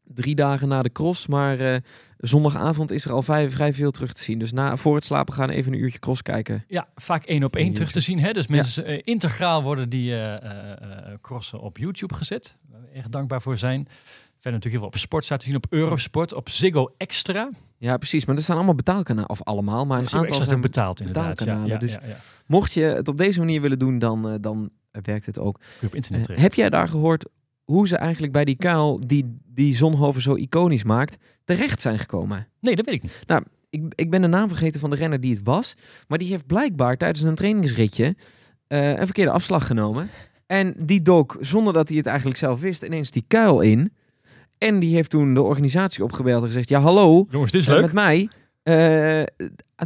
drie dagen na de cross. Maar eh, zondagavond is er al vrij, vrij veel terug te zien. Dus na, voor het slapen gaan even een uurtje cross kijken. Ja, vaak één op één terug te zien. Hè? Dus mensen eh, integraal worden die eh, crossen op YouTube gezet. Erg dankbaar voor zijn. Verder natuurlijk heel veel op sport staat te zien op Eurosport, op Ziggo Extra. Ja, precies. Maar er staan allemaal betaalkanalen. Of allemaal, maar een aantal zijn betaald inderdaad. Ja, dus- ja. Mocht je het op deze manier willen doen, dan, eh, dan werkt het ook. Op internet Eh, heb jij daar gehoord hoe ze eigenlijk bij die kuil die, die Zonhoven zo iconisch maakt, terecht zijn gekomen? Nee, dat weet ik niet. Ik, ik ben de naam vergeten van de renner die het was, maar die heeft blijkbaar tijdens een trainingsritje eh, een verkeerde afslag genomen. En die dook, zonder dat hij het eigenlijk zelf wist, ineens die kuil in. En die heeft toen de organisatie opgebeld en gezegd, ja hallo, Jongens, dit is eh, leuk. met mij, eh,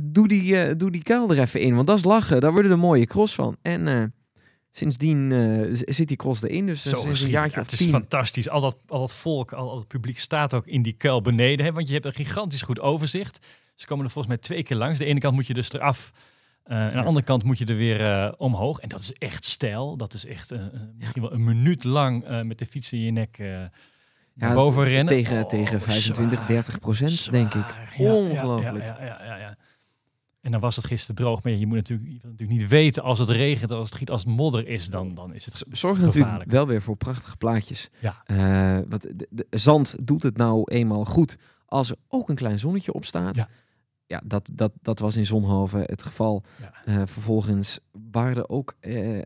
doe, die, eh, doe die kuil er even in, want dat is lachen, daar worden er mooie cross van. En sindsdien zit die cross erin, dus Zo een jaartje Ja, het is tien. fantastisch. Al dat, al dat volk, al, al het publiek staat ook in die kuil beneden. Hè? Want je hebt een gigantisch goed overzicht. Ze komen er volgens mij twee keer langs. De ene kant moet je dus eraf. en aan de andere kant moet je er weer omhoog. En dat is echt stijl. Dat is echt misschien wel een minuut lang met de fiets in je nek Ja, boven het- rennen. Tegen, Oh, tegen 25, zwaar. 30 procent, denk ik. Ja, Ongelooflijk. Ja, ja, ja, ja, ja. En dan was het gisteren droog. Maar je moet natuurlijk, je natuurlijk niet weten als het regent, als het giet, als het modder is, dan, dan is het Zorgt natuurlijk wel weer voor prachtige plaatjes. Ja. Eh, want de, de- zand doet het nou eenmaal goed als er ook een klein zonnetje op staat. Ja. Ja, dat, dat, dat was in Zonhoven het geval. Ja. Eh, vervolgens waren er ook... eh,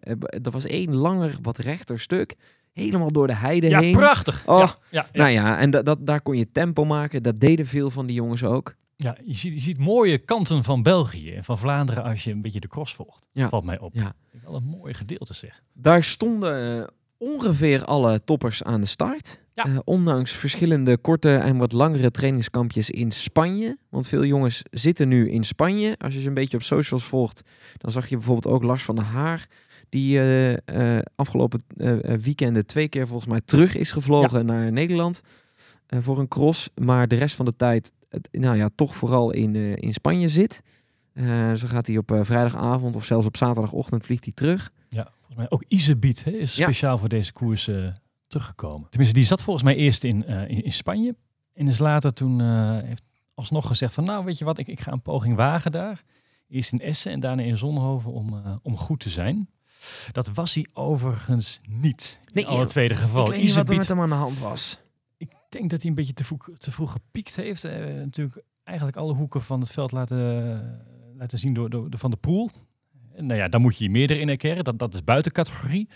er was één langer, wat rechter stuk. Helemaal door de heide Ja, heen. prachtig. Oh, Ja, ja, ja. Nou ja, en dat, dat, daar kon je tempo maken. Dat deden veel van die jongens ook. Ja, je ziet, je ziet mooie kanten van België en van Vlaanderen als je een beetje de cross volgt. Ja. Valt mij op. Ja. Wel een mooi gedeelte zeg. Daar stonden eh, ongeveer alle toppers aan de start. Ja. Eh, ondanks verschillende korte en wat langere trainingskampjes in Spanje. Want veel jongens zitten nu in Spanje. Als je ze een beetje op socials volgt, dan zag je bijvoorbeeld ook Lars van der Haar. Die eh, eh, afgelopen eh, weekenden twee keer volgens mij terug is gevlogen naar Nederland. voor een cross. Maar de rest van de tijd, nou ja, toch vooral in, in Spanje zit. Zo gaat hij op vrijdagavond of zelfs op zaterdagochtend vliegt hij terug. Ja, volgens mij ook Isebiet hè, is Ja. speciaal voor deze koers teruggekomen. Tenminste, die zat volgens mij eerst in, in, in Spanje. En is later toen heeft alsnog gezegd van nou weet je wat, ik, ik ga een poging wagen daar. Eerst in Essen en daarna in Zonhoven om, om goed te zijn. Dat was hij overigens niet. In Nee, alle tweede geval. ik weet niet wat er met hem aan de hand was. Ik denk dat hij een beetje te vroeg, te vroeg gepiekt heeft. Eh, natuurlijk eigenlijk alle hoeken van het veld laten, laten zien door, door, door Van de Poel. En nou ja, dan moet je je meerdere in herkennen. Dat, dat is buiten categorie.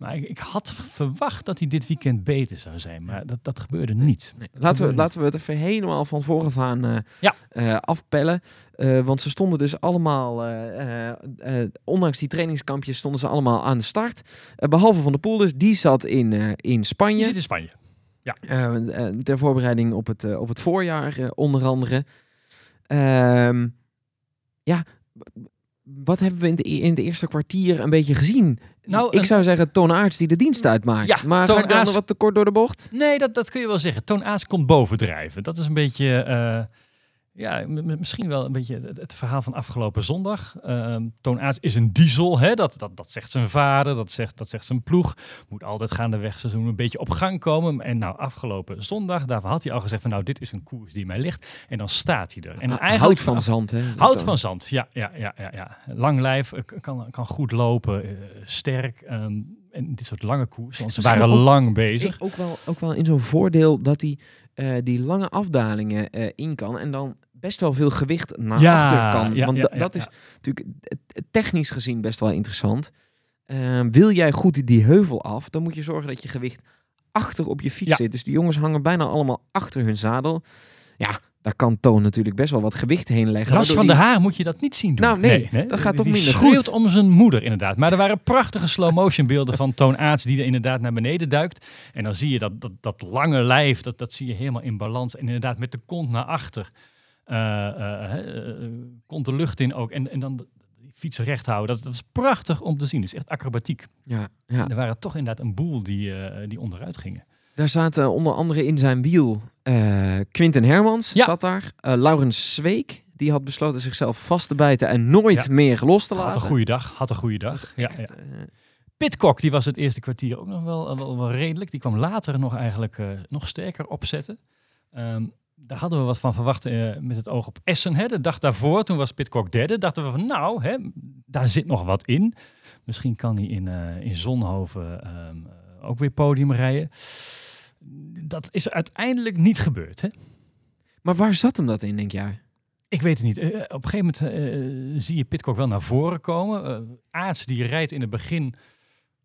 Maar ik, ik had verwacht dat hij dit weekend beter zou zijn. Maar dat, dat gebeurde niet. Dat Laten we, laten we het even helemaal van vooraf aan eh, Ja. eh, afpellen. Eh, want ze stonden dus allemaal, eh, eh, eh, ondanks die trainingskampjes, stonden ze allemaal aan de start. Eh, behalve Van de Poel dus, die zat in, eh, in Spanje. zit in Spanje. Eh, ter voorbereiding op het, op het voorjaar, onder andere. Ehm, ja, wat hebben we in, de, e- in het eerste kwartier een beetje gezien? Nou, ik zou zeggen Toon Aerts die de dienst uitmaakt. Ja, maar Toon Aerts- wat te kort door de bocht? Nee, dat, dat kun je wel zeggen. Toon Aerts komt bovendrijven. Dat is een beetje, eh, ja, misschien wel een beetje het, het verhaal van afgelopen zondag. Ehm Toon Aerts is een diesel, hè? Dat, dat, dat zegt zijn vader, dat zegt, dat zegt zijn ploeg. Moet altijd gaandeweg seizoen een beetje op gang komen. En nou, afgelopen zondag, daarvan had hij al gezegd van nou, dit is een koers die mij ligt. En dan staat hij er. En eigenlijk Hout van zand, hè? Hout van zand, ja, ja, ja, ja, ja. Lang lijf, eh, kan, kan goed lopen, eh, sterk. ehm, en dit soort lange koers, want ze waren ook- lang bezig. Ik ook wel, ook wel in zo'n voordeel dat hij eh, die lange afdalingen in kan en dan best wel veel gewicht naar Ja, achter kan. ja, Want ja, dat is natuurlijk technisch gezien best wel interessant. Eh, wil jij goed die heuvel af, dan moet je zorgen dat je gewicht achter op je fiets zit. Dus die jongens hangen bijna allemaal achter hun zadel. Ja, daar kan Toon natuurlijk best wel wat gewicht heen leggen. Ras van de Haar moet je dat niet zien doen. Nou, nee, dat gaat toch minder schreeuwt goed. om zijn moeder inderdaad. Maar er waren prachtige slow-motion beelden van Toon Aerts die er inderdaad naar beneden duikt. En dan zie je dat, dat, dat lange lijf, dat, dat zie je helemaal in balans. En inderdaad met de kont naar achter. Eh, eh, eh, kont de lucht in ook. En, en dan de, die fiets recht houden. Dat, dat is prachtig om te zien. Het is echt acrobatiek. Ja, ja. Er waren toch inderdaad een boel die, die onderuit gingen. Daar zaten onder andere in zijn wiel eh Quinten Hermans Ja. zat daar. Eh Laurens Zweek, die had besloten zichzelf vast te bijten en nooit Ja. meer los te laten. Had een goede dag, had een goede dag. Ja, ja. Pitcock, die was het eerste kwartier ook nog wel, wel, wel redelijk. Die kwam later nog eigenlijk nog sterker opzetten. Ehm, daar hadden we wat van verwacht eh, met het oog op Essen. Hè. De dag daarvoor, toen was Pitcock derde, dachten we van nou, hè, daar zit nog wat in. Misschien kan hij in, eh, in Zonhoven ehm, eh, ook weer podium rijden. Dat is uiteindelijk niet gebeurd. Hè. Maar waar zat hem dat in, denk jij? Ik weet het niet. Op een gegeven moment zie je Pitcock wel naar voren komen. Aarts die rijdt in het begin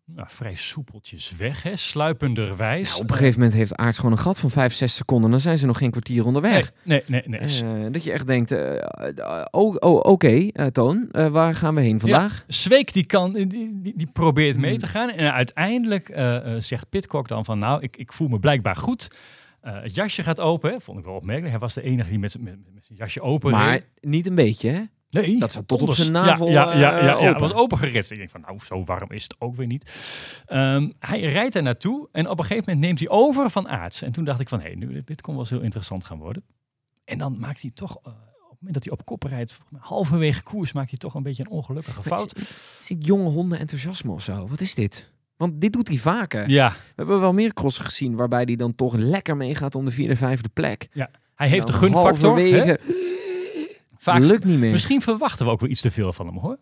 nou, vrij soepeltjes weg, hè? sluipenderwijs. Nou, op een gegeven moment heeft Aarts gewoon een gat van 5, 6 seconden. Dan zijn ze nog geen kwartier onderweg. Nee, nee, nee. nee. Eh, dat je echt denkt, eh, oh, oh, oké, eh, Toon, waar gaan we heen vandaag? Zweek die, kan, die, die, die probeert mee Hmm. te gaan. En uiteindelijk zegt Pitcock dan van nou, ik, ik voel me blijkbaar goed. Het jasje gaat open, hè? vond ik wel opmerkelijk. Hij was de enige die met, zijn- met, met zijn jasje open maar reed. niet een beetje, hè? Nee, dat zat tot op zijn navel, Ja, ja, ja, eh, ja, ja, open. het was opengeritst. Ik denk van, nou, zo warm is het ook weer niet. Ehm, hij rijdt er naartoe en op een gegeven moment neemt hij over van Aarts. En toen dacht ik van, hé, nu, dit, dit kon wel eens heel interessant gaan worden. En dan maakt hij toch, eh, op het moment dat hij op kop rijdt, volgens mij halverwege koers, maakt hij toch een beetje een ongelukkige fout. Is, is dit jonge honden enthousiasme of zo? Wat is dit? Want dit doet hij vaker. Ja, We hebben wel meer crossen gezien waarbij hij dan toch lekker meegaat om de vierde, vijfde plek. hij heeft de Dan gunfactor. hè? Vaak, lukt niet meer. misschien verwachten we ook wel iets te veel van hem, hoor.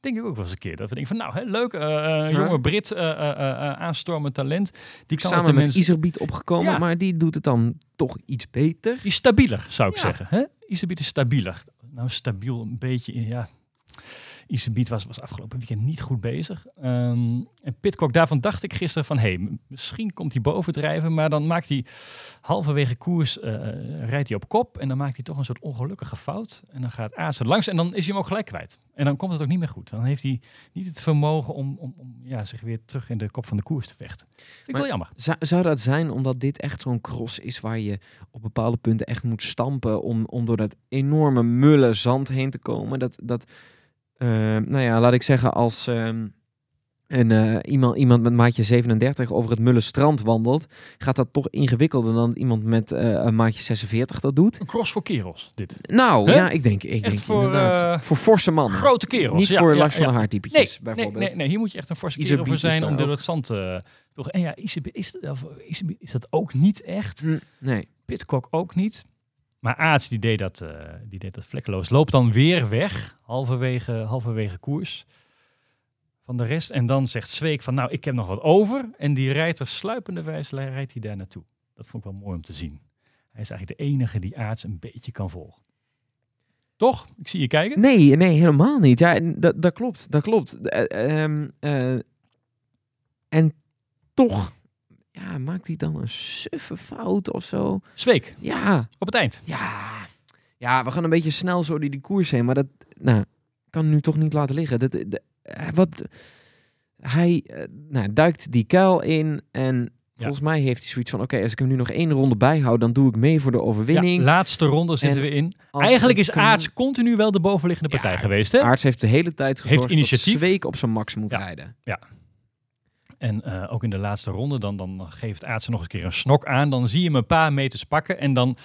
Denk ik ook wel eens een keer. Dat we denken van, nou, hè, leuk, eh, eh, jonge Brit, eh, aanstormend talent. Die kan Samen met mensen, Iserbiet opgekomen, Ja. maar die doet het dan toch iets beter. die is stabieler, zou ik Ja. zeggen. Hè? Iserbiet is stabieler. Nou, stabiel een beetje, in- ja. Iserbiet was, was afgelopen weekend niet goed bezig. Ehm, en Pitcock, daarvan dacht ik gisteren van... hé, hey, misschien komt hij bovendrijven... maar dan maakt hij halverwege koers... eh, rijdt hij op kop... en dan maakt hij toch een soort ongelukkige fout. En dan gaat Aartsen langs en dan is hij hem ook gelijk kwijt. En dan komt het ook niet meer goed. Dan heeft hij niet het vermogen om, om, om ja, zich weer terug in de kop van de koers te vechten. Vind ik Maar- wel jammer. Zou, zou dat zijn omdat dit echt zo'n cross is waar je op bepaalde punten echt moet stampen om, om door dat enorme mulle zand heen te komen? Dat, dat eh, nou ja, laat ik zeggen, als ehm, een, eh, iemand, iemand met maatje 37 over het mulle strand wandelt, gaat dat toch ingewikkelder dan iemand met eh, een maatje 46 dat doet? Een cross voor kerels, dit. Nou Hè? ja, ik denk, ik denk voor, inderdaad. eh, voor forse mannen. Grote kerels. Niet ja, voor ja, Lars van ja. Haar Nee, typetjes nee, bijvoorbeeld. nee, nee, hier moet je echt een forse kerel voor is zijn om door het zand te... En ja, is, Iserbiet is dat ook niet echt. Hm, nee. Pitcock ook niet. Maar Aarts die deed, dat, eh, die deed dat vlekkeloos. Loopt dan weer weg, halverwege, halverwege koers van de rest. En dan zegt Zweek van, nou, ik heb nog wat over. En die rijdt er sluipende wijze, rijdt hij daar naartoe. Dat vond ik wel mooi om te zien. Hij is eigenlijk de enige die Aarts een beetje kan volgen. Toch? Ik zie je kijken. Nee, nee, helemaal niet. Ja, dat, dat klopt, dat klopt. Eh, ehm, eh, en toch ja, maakt hij dan een suffe fout of zo. Zweek, Ja, op het eind. ja. Ja, we gaan een beetje snel zo die, die koers heen, maar dat nou, kan nu toch niet laten liggen. Dat, eh, wat, hij eh, nou, duikt die kuil in en volgens mij heeft hij zoiets van... Oké, als ik hem nu nog één ronde bijhoud, dan doe ik mee voor de Ja, overwinning. laatste ronde zitten En we in. Eigenlijk is Aarts continu wel de bovenliggende partij Ja, geweest. Hè? Aarts heeft de hele tijd gezorgd initiatief. dat Zweek op zijn max moet Ja. En eh, ook in de laatste ronde, dan, dan geeft Aartsen nog eens een keer een snok aan. Dan zie je hem een paar meters pakken en dan,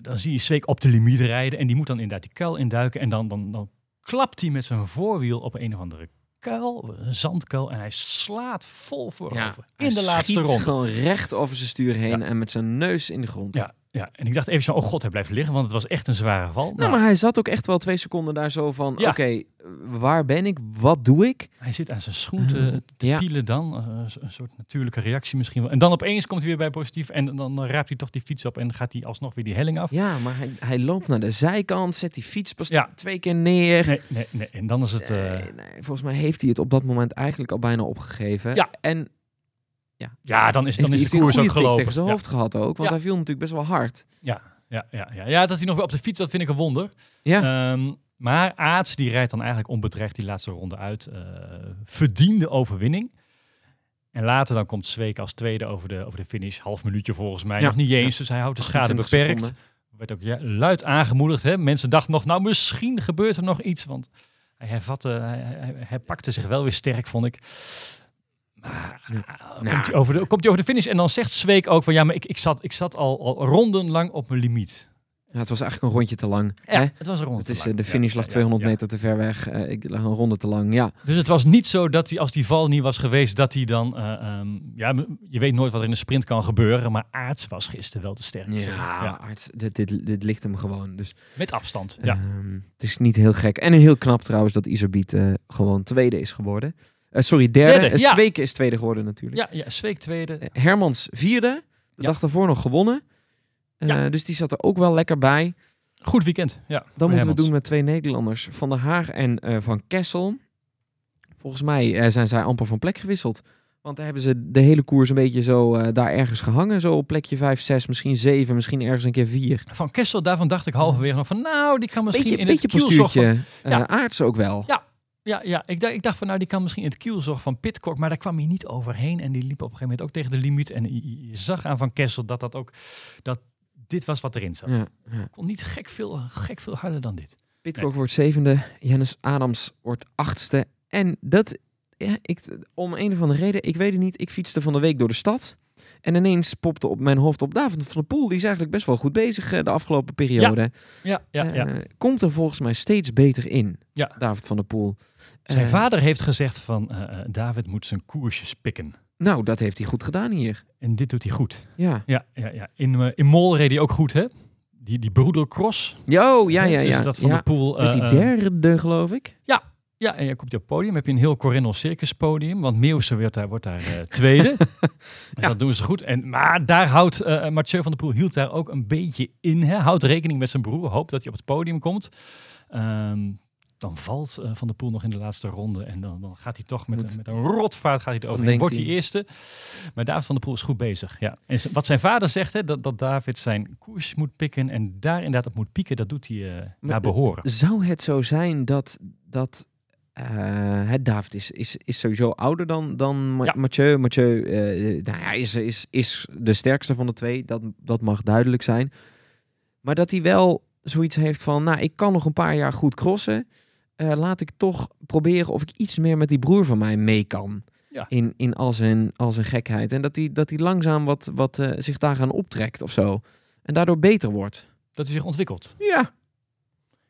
dan zie je Zweek op de limiet rijden. En die moet dan inderdaad die kuil induiken. En dan, dan, dan klapt hij met zijn voorwiel op een of andere kuil, een zandkuil. En hij slaat vol voorover in de laatste schiet ronde. gewoon recht over zijn stuur heen Ja. en met zijn neus in de grond. Ja, ja, en ik dacht even zo, oh god, hij blijft liggen, want het was echt een zware val. Nou, Nou, maar hij zat ook echt wel twee seconden daar zo van, Ja. oké, waar ben ik? Wat doe ik? Hij zit aan zijn schoen te, te Ja. pielen dan. eh, een soort natuurlijke reactie misschien wel. En dan opeens komt hij weer bij positief. En dan raapt hij toch die fiets op en gaat hij alsnog weer die helling af. Ja, maar hij, hij loopt naar de zijkant, zet die fiets pas Ja. twee keer neer. Nee, nee, nee. En dan is het... eh, Nee, nee, volgens mij heeft hij het op dat moment eigenlijk al bijna opgegeven. Ja. En ja, dan is, dan is de koers ook gelopen. tegen zijn Ja, hoofd gehad ook, want Ja. hij viel natuurlijk best wel hard. ja, ja, ja, ja. ja, dat hij nog weer op de fiets, dat vind ik een wonder. Ja, Ehm, maar Aarts, die rijdt dan eigenlijk onbedreigd die laatste ronde uit. eh, verdiende overwinning. En later dan komt Zweek als tweede over de, over de finish. Half minuutje volgens mij. Ja. Nog niet eens, dus hij houdt de schade 28 beperkt. seconden. werd ook ja, luid aangemoedigd. Hè? Mensen dachten nog, nou misschien gebeurt er nog iets. Want hij, hervatte, hij, hij, hij pakte zich wel weer sterk, vond ik. Maar Ja. ah, Nou. Komt, hij over de, komt hij over de finish en dan zegt Zweek ook van... Ja, maar ik, ik, zat, ik zat al, al rondenlang op mijn limiet. Ja, het was eigenlijk een rondje te lang. Ja, hè? het was een ronde Het te is, lang. eh, de Ja, finish lag ja, 200 ja. meter te ver weg. Eh, ik lag een ronde te lang. Ja, Dus het was niet zo dat hij, als die val niet was geweest, dat hij dan... eh, ehm, ja, je weet nooit wat er in de sprint kan gebeuren. Maar Aarts was gisteren wel de sterkste. ja, Ja, Arts, dit, dit, dit ligt hem gewoon. Dus Met afstand. Ja. Ehm, het is niet heel gek. En heel knap trouwens dat Iserbiet eh, gewoon tweede is geworden. Eh, sorry, derde. Derde, Eh, ja. Zweken is tweede geworden natuurlijk. ja, ja, Zweek tweede. Eh, Hermans vierde. De dag daarvoor nog gewonnen. Dus die zat er ook wel lekker bij. Goed weekend. Ja, Dan moeten we doen met twee Nederlanders. Van der Haag en Van Kessel. Volgens mij zijn zij amper van plek gewisseld. Want daar hebben ze de hele koers een beetje zo daar ergens gehangen. Zo op plekje 5, 6, misschien 7, misschien ergens een keer 4. Van Kessel, daarvan dacht ik halverwege nog van, nou, die kan misschien Beetje, in beetje het kielzog van... postuurtje. Ja. aards ook wel. Ja. Ja, ja ik, dacht, ik dacht van, nou, die kan misschien in het kielzog van Pitcock, maar daar kwam hij niet overheen. En die liep op een gegeven moment ook tegen de limiet. En je, je zag aan Van Kessel dat dat ook, dat dit was wat erin zat. Ja, ja. Kon niet gek veel, gek veel harder dan dit. Pitcock wordt zevende, Jannes Adams wordt achtste. En dat, ja, ik, om een of andere reden, ik weet het niet, ik fietste van de week door de stad. En ineens popte op mijn hoofd op David van der Poel. Die is eigenlijk best wel goed bezig eh, de afgelopen periode. Ja, ja, ja. Eh, komt er volgens mij steeds beter in, Ja. David van der Poel. Zijn Eh, vader heeft gezegd van, David moet zijn koersjes pikken. Nou, dat heeft hij goed gedaan hier. En dit doet hij goed. Ja. Ja, ja, ja. In, in Mol reed hij ook goed, hè? Die, die broedercross. Jo, ja, ja, Dus ja. dat van ja. de pool. Met die derde, geloof ik. Ja, en je komt op het podium. Heb je een heel Corinne Circus podium. Want Meeuwse wordt daar, wordt daar eh, tweede. [LAUGHS] dus Ja. dat doen ze goed. En, maar daar houdt eh Mathieu van der Poel hield daar ook een beetje in. Hè? Houdt rekening met zijn broer. Hoopt dat hij op het podium komt. Ehm, dan valt eh, Van der Poel nog in de laatste ronde. En dan, dan gaat hij toch met, Moet- een, met een rotvaart gaat hij Dan eroverheen. denkt Wordt hij eerste. Maar David van der Poel is goed bezig. Ja. En wat zijn vader zegt, hè, dat, dat David zijn koers moet pikken. En daar inderdaad op moet pieken. Dat doet hij eh naar behoren. Zou het zo zijn dat, dat eh, het David is, is, is sowieso ouder dan, dan Ja. Mathieu. Mathieu eh, nou ja, is, is, is de sterkste van de twee, dat, dat mag duidelijk zijn. Maar dat hij wel zoiets heeft van, nou, ik kan nog een paar jaar goed crossen. Eh, laat ik toch proberen of ik iets meer met die broer van mij mee kan. Ja. In, in al, zijn, al zijn gekheid. En dat hij, dat hij langzaam wat, wat eh, zich daar aan optrekt of zo. En daardoor beter wordt. Dat hij zich ontwikkelt. Ja,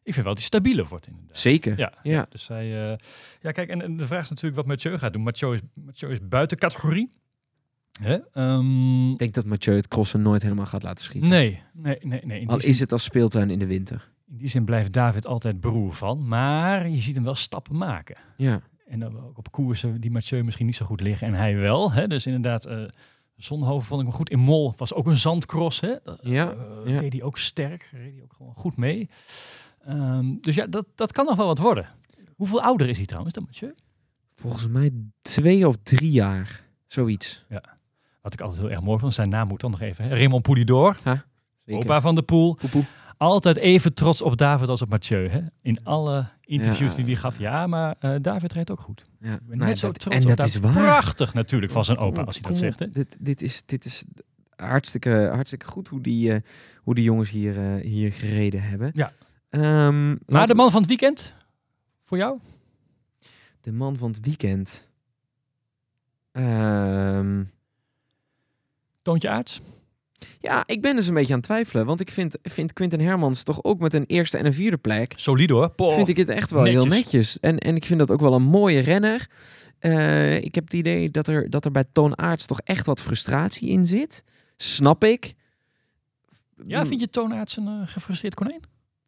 Ik vind wel dat hij stabieler wordt inderdaad. zeker. Ja, Ja. dus hij... eh, ja, kijk, en, en de vraag is natuurlijk wat Mathieu gaat doen. Mathieu is, Mathieu is buiten categorie. Hè? Ehm, Ik denk dat Mathieu het crossen nooit helemaal gaat laten schieten. nee, nee, nee. nee. Al is het als speeltuin in de winter. in die zin blijft David altijd broer van. Maar je ziet hem wel stappen maken. Ja. En dan ook op koersen die Mathieu misschien niet zo goed liggen. En hij wel. Hè? Dus inderdaad, eh Zonhoven vond ik me goed. In Mol was ook een zandcross. Hè? Dat, Ja, eh, ja. Deed hij ook sterk. Reed hij ook gewoon goed mee. Ehm, dus ja, dat, dat kan nog wel wat worden. Hoeveel ouder is hij trouwens dan Mathieu? Volgens mij twee of drie jaar. Zoiets. Wat ik altijd heel erg mooi vond, zijn naam moet dan nog even. Hè? Raymond Poulidor, opa van de Poel. Poe, poe. Altijd even trots op David als op Mathieu. Hè? In alle interviews Ja. die hij gaf. Ja, maar eh, David rijdt ook goed. Ja. Ik ben Nou, net zo dat- trots en op dat is waar. Prachtig natuurlijk van zijn opa als hij dat zegt. Hè? Dit, dit, is, dit is hartstikke, hartstikke goed hoe die, eh, hoe die jongens hier, eh, hier gereden hebben. Ja. Ehm, Maar de man van het weekend? Voor jou? de man van het weekend. Ehm, Toontje Aarts? ja, ik ben dus een beetje aan het twijfelen. Want ik vind, vind Quinten Hermans toch ook met een eerste en een vierde plek. Solide hoor. Poh. vind ik het echt wel heel netjes. En, en ik vind dat ook wel een mooie renner. Eh, ik heb het idee dat er, dat er bij Toon Aerts toch echt wat frustratie in zit. Snap ik. Ja, vind je Toon Aerts een eh, gefrustreerd konijn?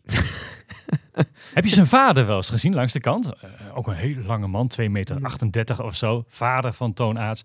[LAUGHS] Heb je zijn vader wel eens gezien langs de kant? Eh, ook een hele lange man, 2 meter 38 of zo. Vader van Toon Aerts.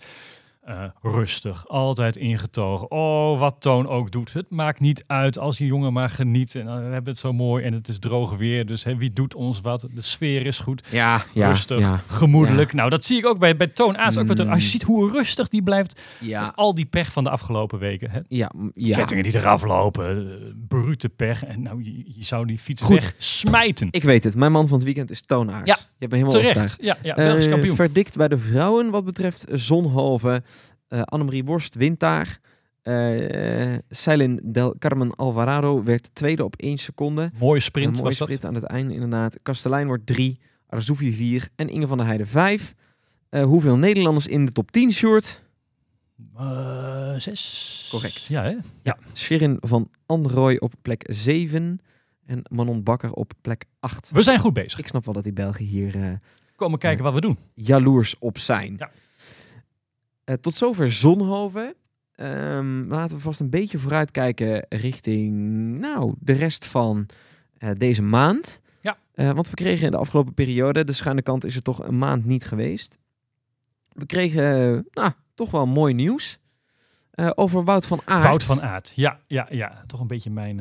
Eh, rustig, altijd ingetogen. Oh, wat Toon ook doet. Het maakt niet uit als die jongen maar geniet. En eh, we hebben het zo mooi en het is droog weer. Dus hè, wie doet ons wat? De sfeer is goed. Ja, ja, rustig, ja, gemoedelijk. Nou, dat zie ik ook bij, bij Toon Aerts. Ook wat, Mm. als je ziet hoe rustig die blijft. Met ja, al die pech van de afgelopen weken. Hè? ja, ja. Kettingen die eraf lopen, eh, brute pech. En nou, je, je zou die fiets Goed. weg smijten. Ik weet het. Mijn man van het weekend is Toon. Ja, Je hebt me helemaal overtuigd. Terecht. Ja, ja Belgisch Eh, kampioen. verdikt bij de vrouwen wat betreft Zonhoven. Eh Annemarie Worst wint daar. Eh Celine Del Carmen Alvarado werd tweede op één seconde. Mooie sprint een mooie was dat. sprint aan het einde inderdaad. Kastelein wordt drie, Arzoufi vier en Inge van der Heijden vijf. Eh, hoeveel Nederlanders in de top 10 short? Eh, zes. Correct. Ja, hè? Ja. Shirin van Androoy op plek 7 en Manon Bakker op plek 8. We zijn goed bezig. Ik snap wel dat die Belgen hier eh, Komen kijken wat we doen. jaloers op zijn. Ja. Eh, tot zover Zonhoven. Ehm, laten we vast een beetje vooruitkijken richting nou, de rest van eh, deze maand. Ja. Eh, want we kregen in de afgelopen periode, de schuine kant is er toch een maand niet geweest. We kregen nou, toch wel mooi nieuws over Wout van Aert. Wout van Aert. Ja, ja, ja. Toch een beetje mijn...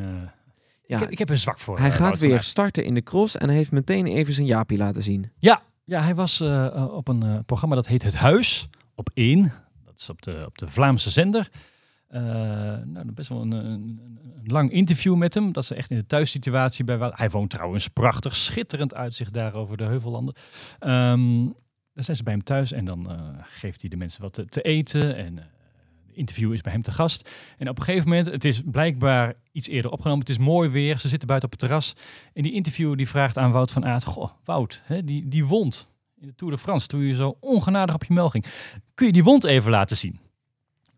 Ja, ik, heb, ik heb een zwak voor hij gaat Wout weer starten in de cross en hij heeft meteen even zijn Jaapie laten zien. Ja, ja hij was op een programma dat heet Het Huis. Op 1. Dat is op de, op de Vlaamse zender. Eh, nou, best wel een, een, lang interview met hem. Dat ze echt in de thuissituatie bij. Hij woont trouwens prachtig, schitterend uitzicht daar over de Heuvellanden. Ehm dan zijn ze bij hem thuis en dan eh, geeft hij de mensen wat te, te eten. En eh de interview is bij hem te gast. En op een gegeven moment, het is blijkbaar iets eerder opgenomen. Het is mooi weer, ze zitten buiten op het terras. En die interviewer die vraagt aan Wout van Aert... Goh, Wout, hè, die, die wond in de Tour de France... toen je zo ongenadig op je mel ging. Kun je die wond even laten zien?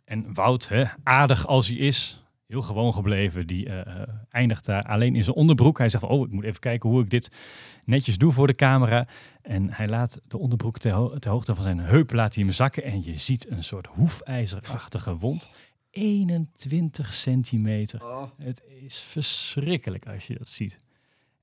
En Wout, hè, aardig als hij is... Heel gewoon gebleven. Die eh, eh, eindigt daar alleen in zijn onderbroek. Hij zegt van, oh, ik moet even kijken hoe ik dit netjes doe voor de camera. En hij laat de onderbroek ter, ho- ter hoogte van zijn heup laat hij hem zakken. En je ziet een soort hoefijzerachtige wond. 21 centimeter. Het is verschrikkelijk als je dat ziet.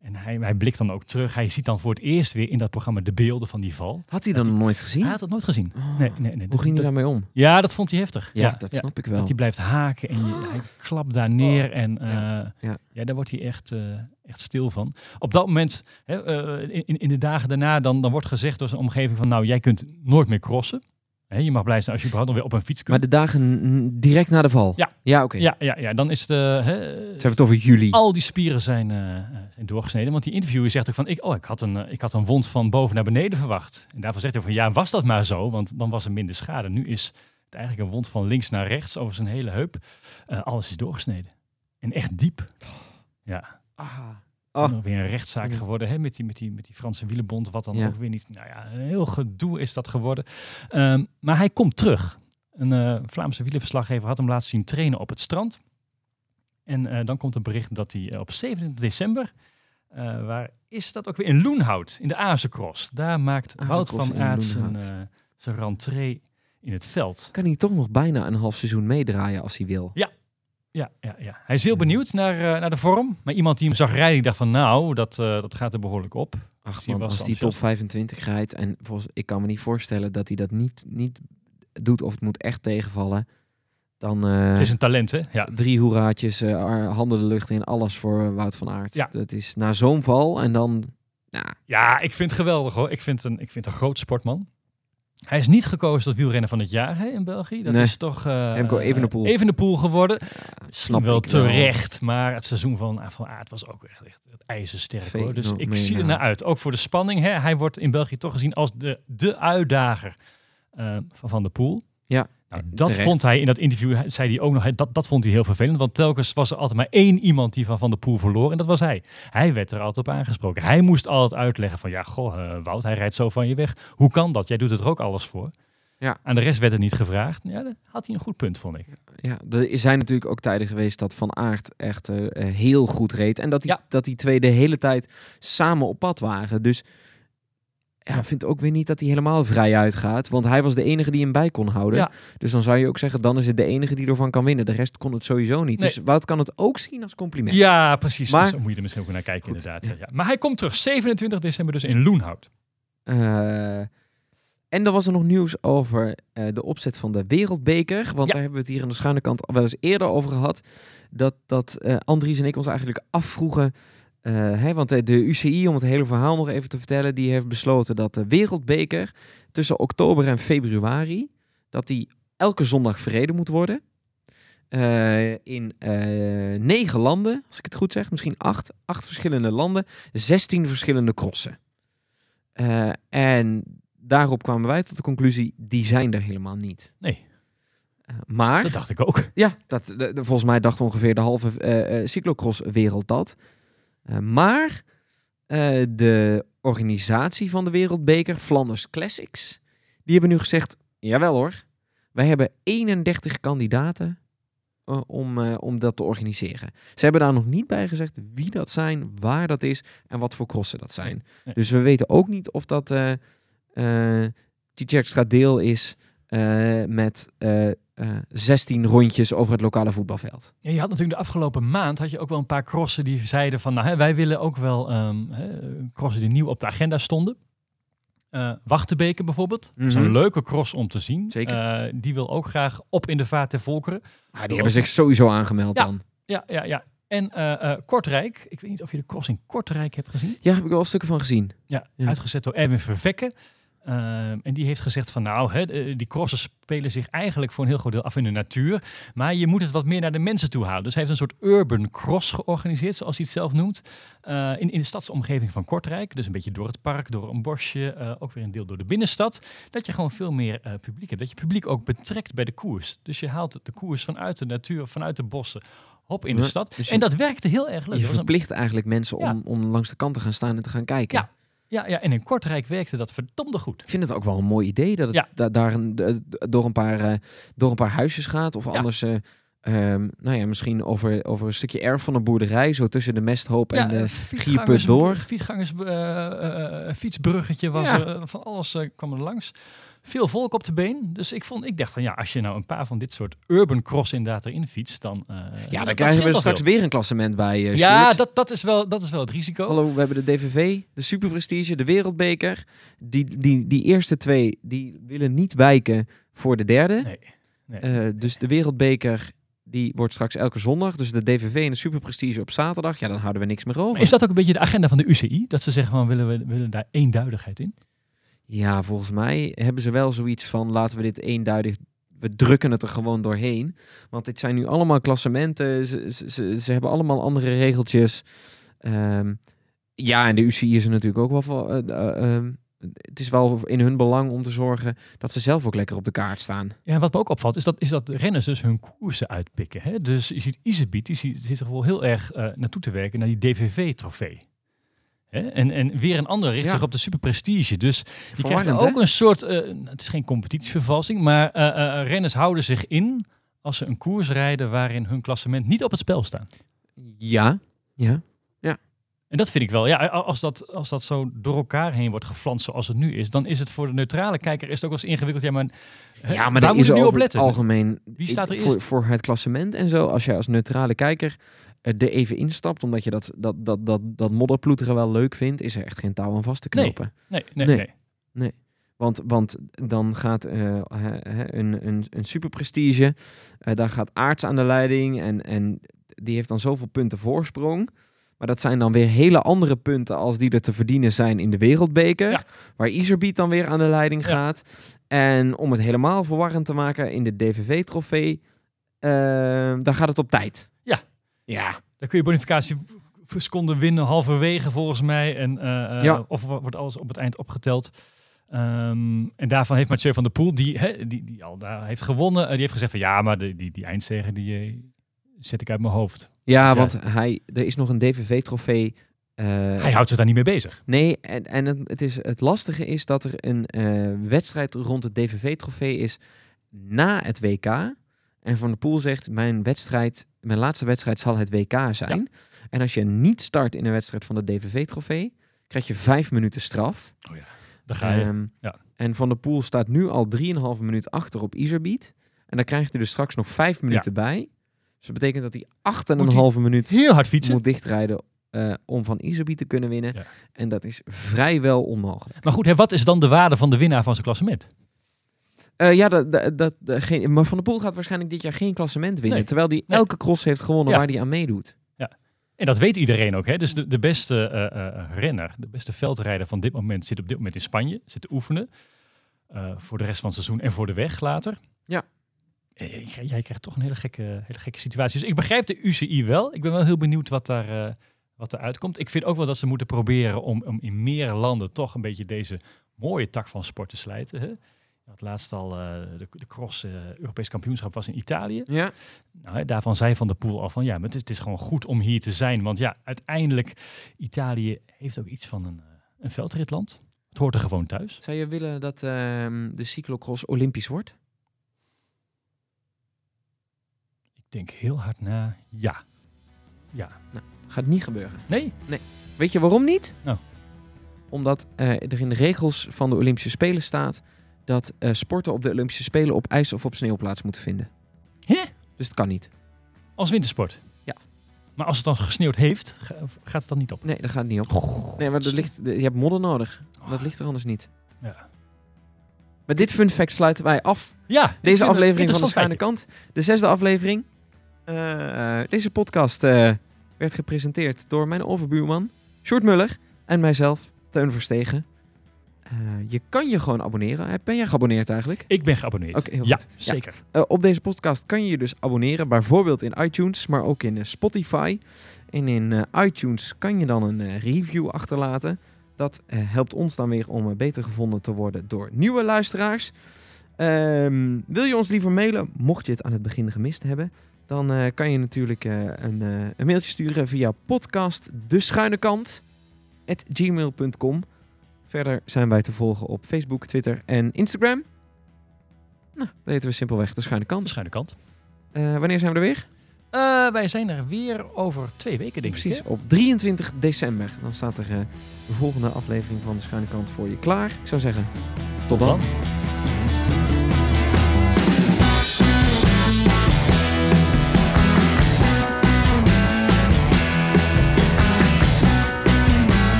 En hij, hij blikt dan ook terug. Hij ziet dan voor het eerst weer in dat programma de beelden van die val. Had hij Dat dan nooit gezien? Hij had het nooit gezien. Oh, Nee, nee, nee. Hoe Dat- ging hij dat- daarmee om? Ja, dat vond hij heftig. Ja, dat snap ik wel. Want die blijft haken en je, hij klapt daar neer. En eh, Ja, ja, ja. daar wordt hij echt, eh, echt stil van. Op dat moment, hè, eh, in, in de dagen daarna, dan, dan wordt gezegd door zijn omgeving van... nou, jij kunt nooit meer crossen. Hè, je mag blij zijn als je überhaupt nog weer op een fiets kunt. Maar de dagen direct na de val? Ja. Ja, oké. Ja, ja, ja, dan is het... hè, Ze hebben het over juli. al die spieren zijn, eh, zijn doorgesneden. Want die interviewer zegt ook van, ik, oh, ik, had een, eh, ik had een wond van boven naar beneden verwacht. En daarvan zegt hij van, ja, was dat maar zo? Want dan was er minder schade. Nu is het eigenlijk een wond van links naar rechts over zijn hele heup. Eh, alles is doorgesneden. En echt diep. Ja, Ah. Oh. nog weer een rechtszaak Ja. geworden hè, met, die, met, die, met die Franse wielenbond. Wat dan Ja. ook weer niet... Nou ja, een heel gedoe is dat geworden. Ehm, maar hij komt terug. Een eh, Vlaamse wielenverslaggever had hem laten zien trainen op het strand. En eh, dan komt het bericht dat hij eh, op 27 december, waar is dat ook weer? In Loenhout, in de Azencross. Daar maakt Wout van Aert zijn, zijn rentree in het veld. Kan hij toch nog bijna een half seizoen meedraaien als hij wil? Ja, ja, ja. Hij is heel benieuwd naar, eh, naar de vorm. Maar iemand die hem zag rijden, die dacht van nou, dat, eh, dat gaat er behoorlijk op. Ach Die man, was als hij top enthousiast. 25 rijdt en volgens, ik kan me niet voorstellen dat hij dat niet, niet doet of het moet echt tegenvallen, dan eh, Het is een talent, hè? Ja. drie hoeraatjes, handen de lucht in, alles voor Wout van Aert. Ja. Dat is na zo'n val en dan, ja, Ja, ik vind het geweldig hoor. Ik vind, een, ik vind een groot sportman. Hij is niet gekozen tot wielrenner van het jaar hè, in België. Dat Nee. is toch uh, Remco Evenepoel. Evenepoel geworden. snap Snap wel ik wel. terecht, maar het seizoen van, van Aert was ook echt, echt ijzersterk hoor. Dus ik zie er naar uit. Ook voor de spanning. Hè. Hij wordt in België toch gezien als de, de uitdager eh, van Van der Poel. Ja, Nou, dat terecht. vond hij in dat interview, zei hij ook nog, dat, dat vond hij heel vervelend. Want telkens was er altijd maar één iemand die van Van der Poel verloor. En dat was hij. Hij werd er altijd op aangesproken. Hij moest altijd uitleggen van, ja, goh, eh, Wout, hij rijdt zo van je weg. Hoe kan dat? Jij doet het er ook alles voor. Ja. Aan de rest werd er niet gevraagd. Ja, had hij een goed punt, vond ik. Ja, er zijn natuurlijk ook tijden geweest dat Van Aert echt eh, heel goed reed. En dat die, Ja. dat die twee de hele tijd samen op pad waren. Dus ja, vind ook weer niet dat hij helemaal vrij uitgaat. Want hij was de enige die hem bij kon houden. Ja. Dus dan zou je ook zeggen, dan is het de enige die ervan kan winnen. De rest kon het sowieso niet. Nee. Dus Wout kan het ook zien als compliment. Ja, precies. Maar- zo moet je er misschien ook naar kijken, Goed, inderdaad. ja. Maar hij komt terug, 27 december dus in Loenhout. Eh, en dan was er nog nieuws over eh, de opzet van de Wereldbeker. Want daar hebben we het hier aan de schuine kant al wel eens eerder over gehad. Dat, dat eh, Andries en ik ons eigenlijk afvroegen. Eh, want de, de UCI, om het hele verhaal nog even te vertellen, die heeft besloten dat de Wereldbeker tussen oktober en februari, dat die elke zondag verreden moet worden. Eh, in eh, negen landen, als ik het goed zeg, misschien acht, acht verschillende landen, zestien verschillende crossen. Eh, en daarop kwamen wij tot de conclusie, die zijn er helemaal niet. Nee, Eh, maar, dat dacht ik ook. ja, dat, de, de- volgens mij dacht ongeveer de halve eh, eh, cyclocross-wereld dat. Eh, maar eh, de organisatie van de Wereldbeker, Flanders Classics, die hebben nu gezegd, jawel hoor, wij hebben 31 kandidaten eh, om, om dat te organiseren. Ze hebben daar nog niet bij gezegd wie dat zijn, waar dat is en wat voor crossen dat zijn. Nee. Dus we weten ook niet of dat eh eh Tjitjerkstra deel is met eh, eh, 16 rondjes over het lokale voetbalveld. Ja, je had natuurlijk de afgelopen maand had je ook wel een paar crossen die zeiden van, nou, hè, wij willen ook wel ehm, hè, crossen die nieuw op de agenda stonden. Eh Wachtenbeke bijvoorbeeld, Dat is Mhm. een leuke cross om te zien. Zeker. Eh, die wil ook graag op in de vaart ter volkeren. Ah, die hebben zich sowieso aangemeld Ja. dan. Ja, ja, ja. En Kortrijk, ik weet niet of je de cross in Kortrijk hebt gezien. Ja, heb ik wel stukken van gezien. Ja, Ja. uitgezet door Erwin Vervekke. Ehm, en die heeft gezegd van nou, hè, die crossen spelen zich eigenlijk voor een heel groot deel af in de natuur. Maar je moet het wat meer naar de mensen toe halen. Dus hij heeft een soort urban cross georganiseerd, zoals hij het zelf noemt. eh, in, in de stadsomgeving van Kortrijk. Dus een beetje door het park, door een bosje. eh, ook weer een deel door de binnenstad. Dat je gewoon veel meer eh, publiek hebt. Dat je publiek ook betrekt bij de koers. Dus je haalt de koers vanuit de natuur, vanuit de bossen. Hop in de stad. dus en dat werkte heel erg leuk. Je verplicht eigenlijk mensen Ja. om, om langs de kant te gaan staan en te gaan kijken. Ja. Ja, ja, en in Kortrijk werkte dat verdomde goed. Ik vind het ook wel een mooi idee dat het Ja. da- daar een, door, een paar, eh, door een paar huisjes gaat. Of Ja. anders, eh, ehm, nou ja, misschien over, over een stukje erf van een boerderij. Zo tussen de mesthoop en eh, de fietsgangers- Gierput door. Fietsgangers, eh, eh, fietsbruggetje was er, van alles eh, kwam er langs. Veel volk op de been. Dus ik, vond, ik dacht van ja, als je nou een paar van dit soort urban cross inderdaad erin fietst, dan... eh, Ja, dan krijgen we straks veel. weer een klassement bij. eh Ja, dat, dat, is wel, dat is wel het risico. Hallo, we hebben de DVV, de Superprestige, de Wereldbeker. Die, die, die eerste twee die willen niet wijken voor de derde. Nee. nee. Eh, dus de Wereldbeker die wordt straks elke zondag. Dus de DVV en de Superprestige op zaterdag. Ja, dan houden we niks meer over. Maar is dat ook een beetje de agenda van de UCI? Dat ze zeggen van willen we willen daar eenduidigheid in? Ja, volgens mij hebben ze wel zoiets van laten we dit eenduidig. We drukken het er gewoon doorheen. Want dit zijn nu allemaal klassementen. Ze, ze, hebben allemaal andere regeltjes. Ehm, ja, en de UCI is er natuurlijk ook wel voor. eh, eh, ehm, het is wel in hun belang om te zorgen dat ze zelf ook lekker op de kaart staan. Ja, wat me ook opvalt is dat, is dat renners dus hun koersen uitpikken. Hè? Dus je ziet Isebiet, die zit er wel heel erg eh, naartoe te werken naar die DVV-trofee. Hè? En, en weer een andere richt Ja. zich op de superprestige. Dus je krijgt ook hè? een soort, eh, het is geen competitievervalsing, maar eh, eh, renners houden zich in als ze een koers rijden waarin hun klassement niet op het spel staan. Ja, ja. En dat vind ik wel, ja, als dat, als dat zo door elkaar heen wordt geflanst zoals het nu is, dan is het voor de neutrale kijker is het ook wel eens ingewikkeld. Ja, maar, hè, Ja, maar waar daar moet ik nu op letten? algemeen Wie staat er ik- voor, eerst? voor het klassement en zo. Als jij als neutrale kijker er even instapt, omdat je dat, dat, dat, dat, dat modderploeteren wel leuk vindt, is er echt geen touw aan vast te knopen. Nee, nee, Nee. nee. Want, want dan gaat eh, een, een, een superprestige, eh, daar gaat Aarts aan de leiding en, en die heeft dan zoveel punten voorsprong. Maar dat zijn dan weer hele andere punten als die er te verdienen zijn in de wereldbeker. Ja. Waar Iserbiet dan weer aan de leiding Ja. gaat. En om het helemaal verwarrend te maken in de DVV-trofee, eh, daar gaat het op tijd. Ja. Ja. Dan kun je bonificatie voor seconden winnen halverwege volgens mij. En, eh, eh, Ja. Of wo- wordt alles op het eind opgeteld. Ehm, en daarvan heeft Mathieu van der Poel, die, die, die al daar heeft gewonnen, eh, die heeft gezegd van ja, maar de, die, die eindzege die zet ik uit mijn hoofd. Ja, Dus want hij, er is nog een DVV-trofee. Hij houdt zich daar niet mee bezig. Nee, en, en het, is, het lastige is dat er een wedstrijd rond het DVV-trofee is na het WK. En Van der Poel zegt, mijn wedstrijd, mijn laatste wedstrijd zal het WK zijn. En als je niet start in een wedstrijd van de DVV-trofee, krijg je vijf minuten straf. Dan ga je. Ehm, ja. En Van der Poel staat nu al 3,5 minuut achter op Iserbiet. En dan krijgt hij dus straks nog vijf minuten bij. Dus dat betekent dat hij 8,5 minuut heel hard fietsen. moet dichtrijden eh, om van Iserbiet te kunnen winnen. Ja. En dat is vrijwel onmogelijk. Maar goed, hè, wat is dan de waarde van de winnaar van zijn klassement? Eh, ja, dat, dat, dat, geen, maar Van der Poel gaat waarschijnlijk dit jaar geen klassement winnen. Nee. Terwijl hij Nee. elke cross heeft gewonnen Ja. waar hij aan meedoet. En dat weet iedereen ook. Hè? Dus de, de beste eh, eh, renner, de beste veldrijder van dit moment zit op dit moment in Spanje. Zit te oefenen. voor de rest van het seizoen en voor de weg later. Ja. Jij- Jij krijgt toch een hele gekke, hele gekke situatie. Dus ik begrijp de UCI wel. Ik ben wel heel benieuwd wat daar wat eruit komt. Ik vind ook wel dat ze moeten proberen om, om in meer landen toch een beetje deze mooie tak van sport te slijten. Hè? Het laatst al eh, de, de cross eh, Europees kampioenschap was in Italië. Ja. Nou, daarvan zei Van der Poel al van ja, maar het is, het is gewoon goed om hier te zijn. Want ja, uiteindelijk, Italië heeft ook iets van een, eh, een veldritland. Het hoort er gewoon thuis. Zou je willen dat ehm, de cyclocross olympisch wordt? Ik denk heel hard na, ja. Ja. Gaat niet gebeuren. Nee? Weet je waarom niet? Nou. Omdat er in de regels van de Olympische Spelen staat dat eh, sporten op de Olympische Spelen op ijs of op sneeuw plaats moeten vinden. Hè? Dus het kan niet. Als wintersport? Ja. Maar als het dan gesneeuwd heeft, ga- gaat het dan niet op? Nee, dat gaat niet op. Nee, maar er ligt, je hebt modder nodig. Dat ligt er anders niet. Ja. Met dit fun fact sluiten wij af Ja, ik vind Deze het aflevering van de interessant Schuine feitje. Kant. De zesde aflevering. Eh, deze podcast eh, werd gepresenteerd door mijn overbuurman, Sjoerd Muller. En mijzelf, Teun Verstegen. Eh, je kan je gewoon abonneren. Ben jij geabonneerd eigenlijk? Ik ben geabonneerd. Oké, ja, goed. Ja. zeker. Eh, op deze podcast kan je je dus abonneren. Bijvoorbeeld in iTunes, maar ook in eh, Spotify. En in iTunes kan je dan een review achterlaten. Dat helpt ons dan weer om beter gevonden te worden door nieuwe luisteraars. Ehm, wil je ons liever mailen, mocht je het aan het begin gemist hebben, dan kan je natuurlijk een, een mailtje sturen via podcast de schuine kant gmail.com. Verder zijn wij te volgen op Facebook, Twitter en Instagram. Nou, dat heten we simpelweg de schuine De kant. schuine kant. Eh, wanneer zijn we er weer? Eh, wij zijn er weer over twee weken, denk Precies, ik. op 23 december. Dan staat er eh, de volgende aflevering van de schuine kant voor je klaar. Ik zou zeggen, tot, Tot dan. dan.